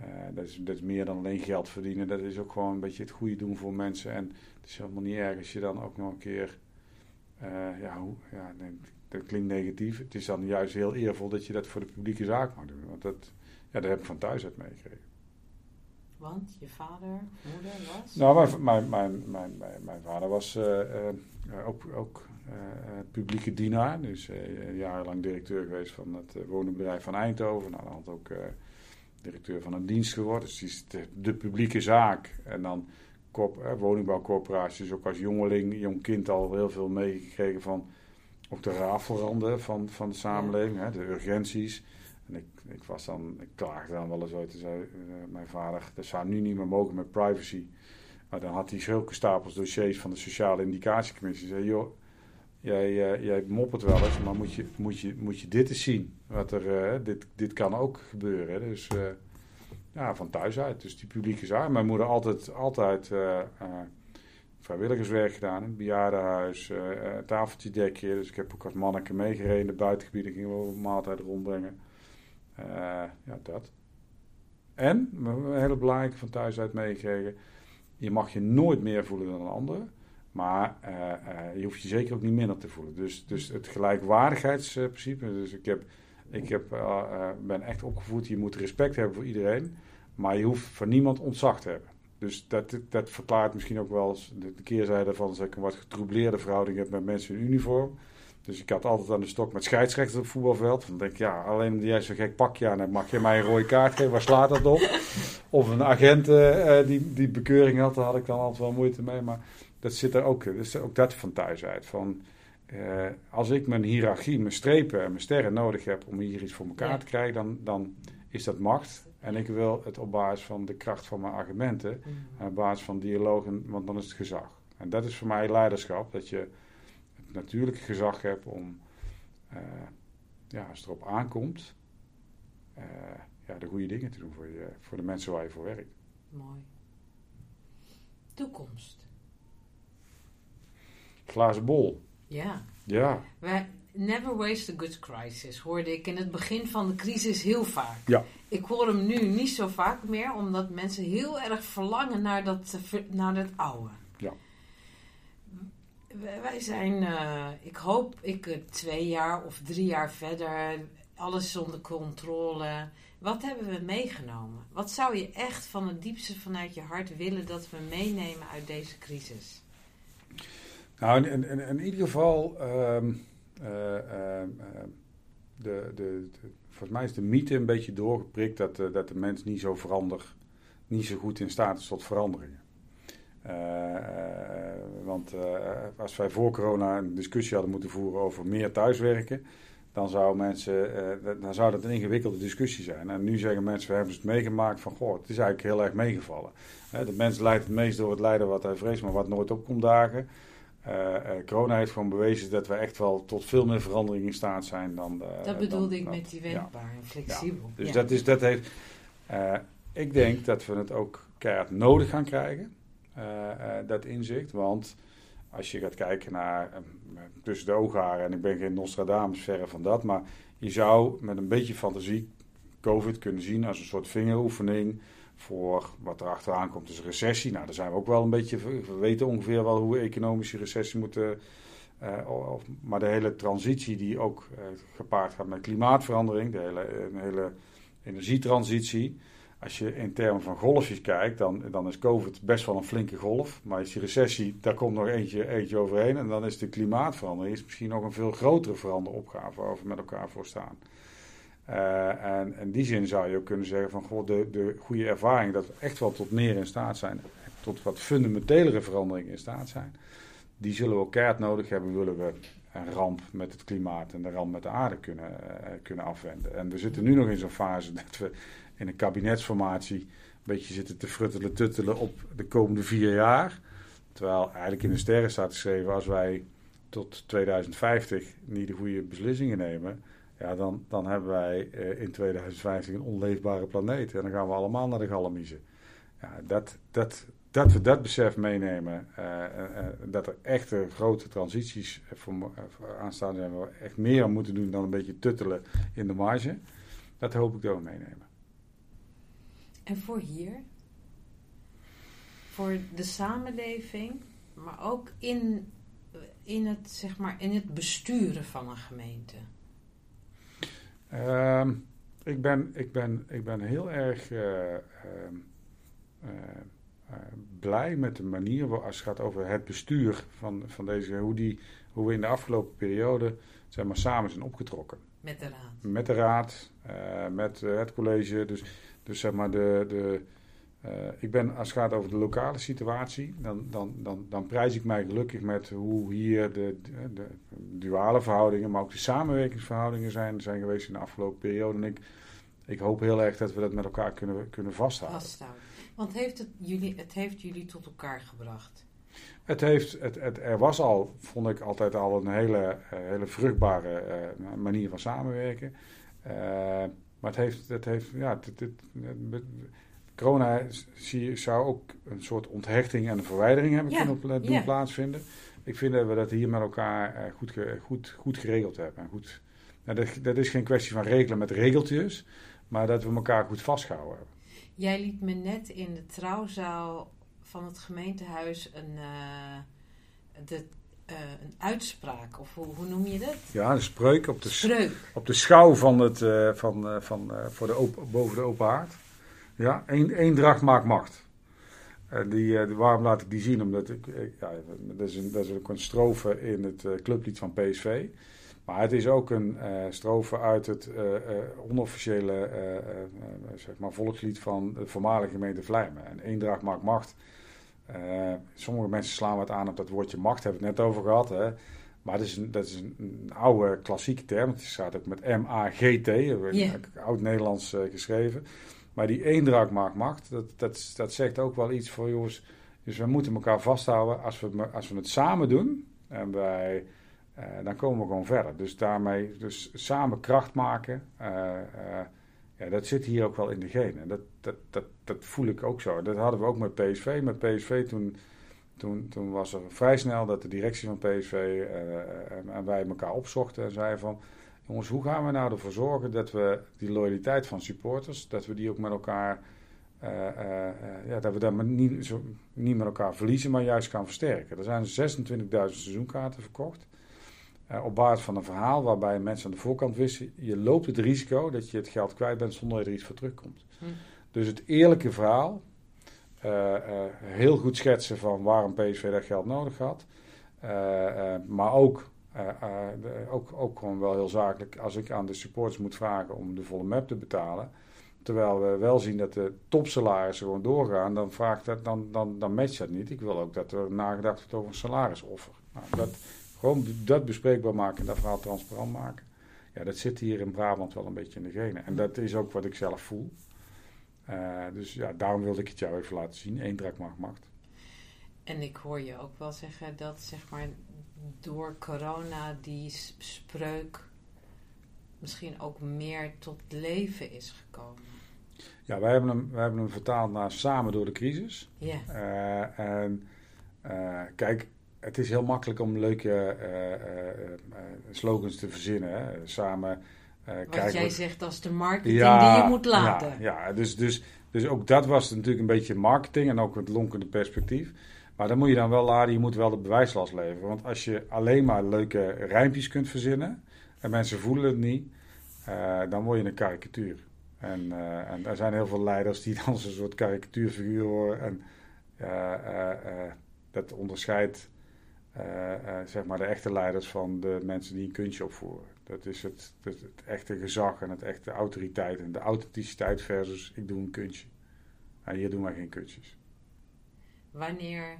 uh, dat, is, dat is meer dan alleen geld verdienen. Dat is ook gewoon een beetje het goede doen voor mensen. En het is helemaal niet erg als je dan ook nog een keer... Uh, ja, hoe, ja nee, dat klinkt negatief. Het is dan juist heel eervol dat je dat voor de publieke zaak mag doen. Want dat, ja, dat heb ik van thuis uit meegekregen. Want je vader, moeder was? Nou, mijn, mijn, mijn, mijn, mijn, vader was uh, ook, ook publieke dienaar. Dus jarenlang directeur geweest van het wonenbedrijf van Eindhoven. Nou, dan had ook directeur van een dienst geworden. Dus die is de, publieke zaak. En dan kop, eh, woningbouwcorporaties, ook als jongeling, jong kind al heel veel meegekregen van ook de rafelranden van, van de samenleving, hè, de urgenties. En ik, ik was dan, klaagde dan wel eens uit, zei uh, mijn vader, dat zou nu niet meer mogen met privacy. Maar dan had hij zulke stapels dossiers van de Sociale Indicatiecommissie. Zei, joh, jij, uh, jij moppert wel eens, maar moet je, moet je, moet je dit eens zien. Wat er, uh, dit, dit kan ook gebeuren. Dus uh, ja, van thuis uit. Dus die publieke zaak. Mijn moeder altijd, altijd vrijwilligerswerk gedaan het bejaardenhuis, tafeltje dekje. Dus ik heb ook als manneke meegereden de buitengebieden, gingen we maaltijd rondbrengen. ja, dat. En, een hele belangrijke van thuis uit meegekregen, je mag je nooit meer voelen dan een ander. Maar uh, uh, je hoeft je zeker ook niet minder te voelen. Dus, dus het gelijkwaardigheidsprincipe. Dus ik, heb, ik heb, uh, ben echt opgevoed, je moet respect hebben voor iedereen. Maar je hoeft voor niemand ontzag te hebben. Dus dat, dat verklaart misschien ook wel de keerzijde van dat ik een wat getroubleerde verhouding heb met mensen in uniform. Dus ik had altijd aan de stok met scheidsrechters op het voetbalveld. Dan denk ik, ja, alleen omdat jij zo'n gek pakje aan hebt, mag je mij een rode kaart geven. Waar slaat dat op? Of een agent die, die bekeuring had, daar had ik dan altijd wel moeite mee. Maar dat zit er ook, dus ook dat van thuis uit. Van, uh, als ik mijn hiërarchie, mijn strepen en mijn sterren nodig heb om hier iets voor elkaar ja. te krijgen, dan, dan is dat macht. En ik wil het op basis van de kracht van mijn argumenten, mm. en op basis van dialogen, want dan is het gezag. En dat is voor mij leiderschap, dat je het natuurlijke gezag hebt om, uh, ja, als het erop aankomt, uh, ja, de goede dingen te doen voor, je, voor de mensen waar je voor werkt. Mooi. Toekomst glazen bol. Ja. Ja. Wij, never waste a good crisis, hoorde ik in het begin van de crisis heel vaak. Ja. Ik hoor hem nu niet zo vaak meer, omdat mensen heel erg verlangen naar dat, naar dat oude. Ja. Wij zijn, uh, ik hoop, ik uh, twee jaar of drie jaar verder, alles onder controle. Wat hebben we meegenomen? Wat zou je echt van het diepste vanuit je hart willen dat we meenemen uit deze crisis? Nou, in, in, in ieder geval, um, de, de, de, volgens mij is de mythe een beetje doorgeprikt dat, uh, dat de mens niet zo verander, niet zo goed in staat is tot veranderingen. want als wij voor corona een discussie hadden moeten voeren over meer thuiswerken, dan zou, mensen, dan zou dat een ingewikkelde discussie zijn. En nu zeggen mensen, we hebben het meegemaakt van, goh, het is eigenlijk heel erg meegevallen. de mens leidt het meest door het lijden wat hij vreest, maar wat nooit opkomt dagen. Uh, uh, corona heeft gewoon bewezen dat we echt wel tot veel meer verandering in staat zijn dan. Uh, dat bedoelde ik met die wendbaar en flexibel. Dus dat, is, dat heeft. ik denk dat we het ook keihard nodig gaan krijgen, dat inzicht. Want als je gaat kijken naar tussen de oogharen, en ik ben geen Nostradamus, verre van dat, maar je zou met een beetje fantasie COVID kunnen zien als een soort vingeroefening voor wat er achteraan komt, is recessie. Nou, daar zijn we ook wel een beetje. We weten ongeveer wel hoe economische recessie moet. Uh, of, maar de hele transitie die ook uh, gepaard gaat met klimaatverandering, de hele, hele energietransitie. als je in termen van golfjes kijkt, dan, dan is COVID best wel een flinke golf. Maar is die recessie, daar komt nog eentje, eentje overheen. En dan is de klimaatverandering is misschien nog een veel grotere veranderopgave waar we met elkaar voor staan. Uh, en in die zin zou je ook kunnen zeggen van goh, de, de goede ervaring dat we echt wel tot meer in staat zijn, tot wat fundamentelere veranderingen in staat zijn, die zullen we ook keihard nodig hebben, willen we een ramp met het klimaat en de ramp met de aarde kunnen, uh, kunnen afwenden. En we zitten nu nog in zo'n fase dat we in een kabinetsformatie een beetje zitten te fruttelen, tuttelen op de komende vier jaar. Terwijl eigenlijk in de sterren staat geschreven, als wij tot 2050 niet de goede beslissingen nemen, ja, dan, dan hebben wij uh, in 2050 een onleefbare planeet. En dan gaan we allemaal naar de galmiezen. Ja, dat, dat, dat we dat besef meenemen, uh, uh, dat er echte grote transities voor, voor aanstaan zijn, we echt meer aan moeten doen dan een beetje tuttelen in de marge. Dat hoop ik dat we meenemen. En voor hier? Voor de samenleving, maar ook in, in, het, zeg maar, in het besturen van een gemeente? Uh, ik, ben, ik, ben, ik ben heel erg uh, uh, blij met de manier waarop als het gaat over het bestuur van, van deze, hoe, die, hoe we in de afgelopen periode zeg maar, samen zijn opgetrokken. Met de raad. Met de raad, met het college. Dus, dus zeg maar de. de ik ben, als het gaat over de lokale situatie, dan, dan, dan, dan prijs ik mij gelukkig met hoe hier de, de, de, duale verhoudingen, maar ook de samenwerkingsverhoudingen zijn, zijn geweest in de afgelopen periode. En ik, ik hoop heel erg dat we dat met elkaar kunnen, kunnen vasthouden. vasthouden. Want heeft het, jullie, het heeft jullie tot elkaar gebracht? Het heeft, het, het, er was al, vond ik altijd al een hele, uh, hele vruchtbare uh, manier van samenwerken. Uh, maar het heeft, het heeft ja, het, het, corona zie, zou ook een soort onthechting en een verwijdering hebben ja, kunnen doen ja. plaatsvinden. Ik vind dat we dat hier met elkaar goed, goed, goed geregeld hebben. Goed, nou, dat, dat is geen kwestie van regelen met regeltjes, maar dat we elkaar goed vastgehouden hebben. Jij liet me net in de trouwzaal van het gemeentehuis een, uh, de, uh, een uitspraak, of hoe, hoe, noem je dat? Ja, een spreuk op de, spreuk. Op de schouw van het, uh, van, van, voor de open, boven de open haard. Ja, één, eendracht maakt macht. die, waarom laat ik die zien? Omdat ik, ja, dat, is een, dat is ook een strofe in het clublied van PSV. Maar het is ook een uh, strofe uit het uh, uh, onofficiële zeg maar volkslied van de voormalige gemeente Vlijmen. En eendracht maakt macht. sommige mensen slaan wat aan op dat woordje macht, hebben we het net over gehad. Hè? Maar dat is een, dat is een, een oude klassieke term. Het staat ook met M-A-G-T, yeah. oud-Nederlands geschreven. Maar die eendracht maakt macht, dat, dat, zegt ook wel iets voor jongens. Dus we moeten elkaar vasthouden als we, als we het samen doen. En wij uh, dan komen we gewoon verder. Dus daarmee, dus samen kracht maken, uh, uh, ja, dat zit hier ook wel in de genen. Dat, dat, dat, dat voel ik ook zo. Dat hadden we ook met PSV. Met PSV toen, toen, toen was er vrij snel dat de directie van PSV en, en wij elkaar opzochten en zeiden van... Jongens, hoe gaan we nou ervoor zorgen dat we die loyaliteit van supporters, dat we die ook met elkaar... ja, dat we daar niet, zo, niet met elkaar verliezen, maar juist gaan versterken. Er zijn 26.000 seizoenkaarten verkocht. Uh, op basis van een verhaal waarbij mensen aan de voorkant wisten: je loopt het risico dat je het geld kwijt bent zonder dat er iets voor terugkomt. Hm. Dus het eerlijke verhaal, uh, uh, heel goed schetsen van waarom PSV dat geld nodig had, maar ook, de, ook, ook gewoon wel heel zakelijk als ik aan de supporters moet vragen om de volle map te betalen. Terwijl we wel zien dat de topsalarissen gewoon doorgaan, dan, vraagt dat, dan, dan, dan matcht dat niet. Ik wil ook dat er nagedacht wordt over een salarisoffer. Nou, dat, gewoon dat bespreekbaar maken en dat verhaal transparant maken. Ja, dat zit hier in Brabant wel een beetje in de genen. En dat is ook wat ik zelf voel. Uh, dus ja, daarom wilde ik het jou even laten zien. Eendracht maakt macht. En ik hoor je ook wel zeggen dat zeg maar door corona die spreuk misschien ook meer tot leven is gekomen. Ja, wij hebben hem, wij hebben hem vertaald naar samen door de crisis. Ja. Uh, en uh, kijk, het is heel makkelijk om leuke uh, uh, slogans te verzinnen. Hè? Samen Wat kijken. jij zegt als de marketing ja, die je moet laten. Ja, ja, dus, dus, dus ook dat was natuurlijk een beetje marketing en ook het lonkende perspectief. Maar dan moet je dan wel laden, je moet wel de bewijslast leveren. Want als je alleen maar leuke rijmpjes kunt verzinnen en mensen voelen het niet, dan word je een karikatuur. En, uh, en er zijn heel veel leiders die dan een soort karikatuurfiguur worden. En uh, dat onderscheidt zeg maar de echte leiders van de mensen die een kunstje opvoeren. Dat is het, het, echte gezag en het echte autoriteit en de authenticiteit versus ik doe een kunstje. En hier doen wij geen kunstjes. Wanneer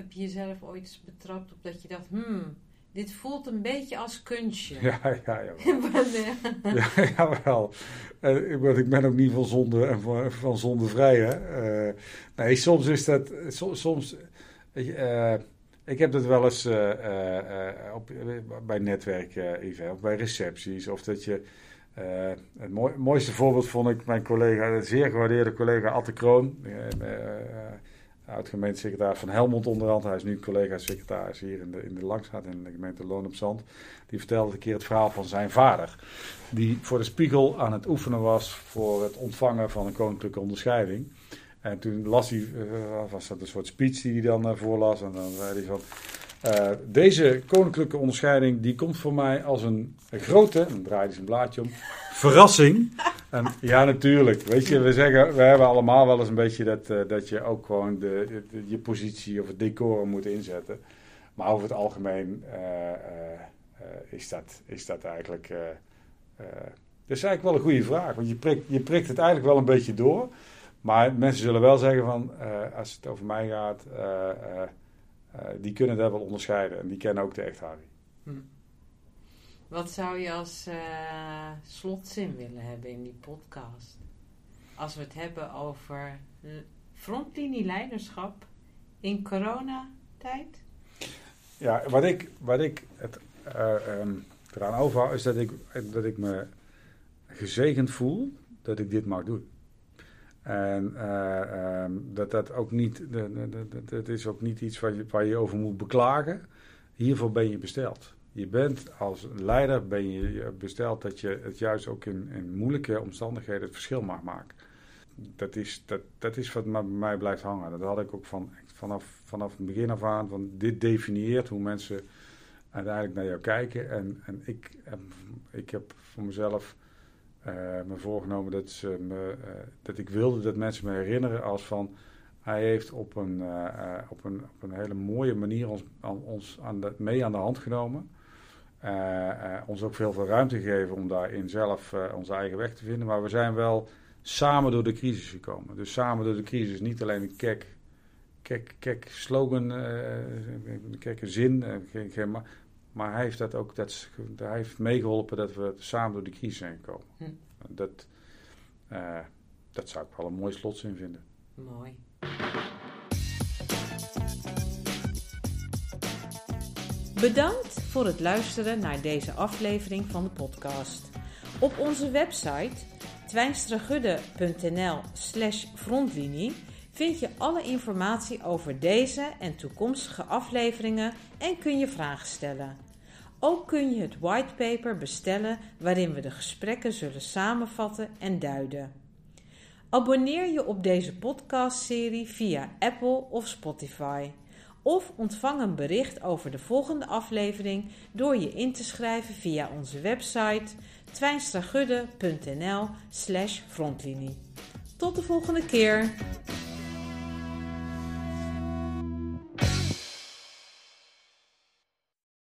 heb je jezelf ooit betrapt op dat je dacht, hmm, dit voelt een beetje als kunstje. Ja, ja, jawel. ja, jawel. Uh, ik ben ook niet van zonde en van, van zonde vrij. Hè? Uh, nee, soms is dat. Soms. Ik heb dat wel eens op, bij netwerk-events, of bij recepties, of dat je. het mooiste voorbeeld vond ik mijn collega, een zeer gewaardeerde collega Atte Kroon oud-gemeentesecretaris van Helmond onderhand. Hij is nu collega-secretaris hier in de, in de Langstraat in de gemeente Loon op Zand. Die vertelde een keer het verhaal van zijn vader. Die voor de spiegel aan het oefenen was voor het ontvangen van een koninklijke onderscheiding. En toen las hij, uh, was dat een soort speech die hij dan uh, voorlas. En dan zei hij van, uh, deze koninklijke onderscheiding die komt voor mij als een, grote, dan draaide hij zijn blaadje om, verrassing. Ja, natuurlijk. Weet je, we zeggen, we hebben allemaal wel eens een beetje dat, uh, dat je ook gewoon de, je positie of het decor moet inzetten. Maar over het algemeen uh, is, dat, is dat eigenlijk. dat is eigenlijk wel een goede vraag. Want je prikt, je prikt het eigenlijk wel een beetje door. Maar mensen zullen wel zeggen van, als het over mij gaat, die kunnen dat wel onderscheiden. En die kennen ook de echt Harry. Hm. Wat zou je als uh, slotzin willen hebben in die podcast? Als we het hebben over frontlinieleiderschap in coronatijd? Ja, wat ik, wat ik het, uh, um, eraan overhoud is dat ik, dat ik me gezegend voel dat ik dit mag doen. En uh, um, dat dat ook niet, dat is ook niet iets waar je, je over moet beklagen. Hiervoor ben je besteld. Je bent als leider ben je besteld dat je het juist ook in, in moeilijke omstandigheden het verschil mag maken. Dat is, dat, dat is wat bij mij blijft hangen. Dat had ik ook van, vanaf, vanaf het begin af aan. Van dit definieert hoe mensen uiteindelijk naar jou kijken. En, en ik, ik heb voor mezelf me voorgenomen dat, ze me, uh, dat ik wilde dat mensen me herinneren als van hij heeft op een, uh, op een, op een hele mooie manier ons, ons aan de, mee aan de hand genomen. Uh, ons ook veel, veel ruimte gegeven om daarin zelf uh, onze eigen weg te vinden. Maar we zijn wel samen door de crisis gekomen. Dus samen door de crisis, niet alleen een kek, kek, kek slogan, een kekke zin, geen, geen, maar hij heeft dat ook dat, hij heeft meegeholpen dat we samen door de crisis zijn gekomen. Hm. Dat, dat zou ik wel een mooi slotzin vinden. Mooi. Bedankt voor het luisteren naar deze aflevering van de podcast. Op onze website twijnstragudde.nl slash frontlinie vind je alle informatie over deze en toekomstige afleveringen en kun je vragen stellen. Ook kun je het whitepaper bestellen waarin we de gesprekken zullen samenvatten en duiden. Abonneer je op deze podcastserie via Apple of Spotify. Of ontvang een bericht over de volgende aflevering door je in te schrijven via onze website twijnstragudde.nl slash frontlinie. Tot de volgende keer!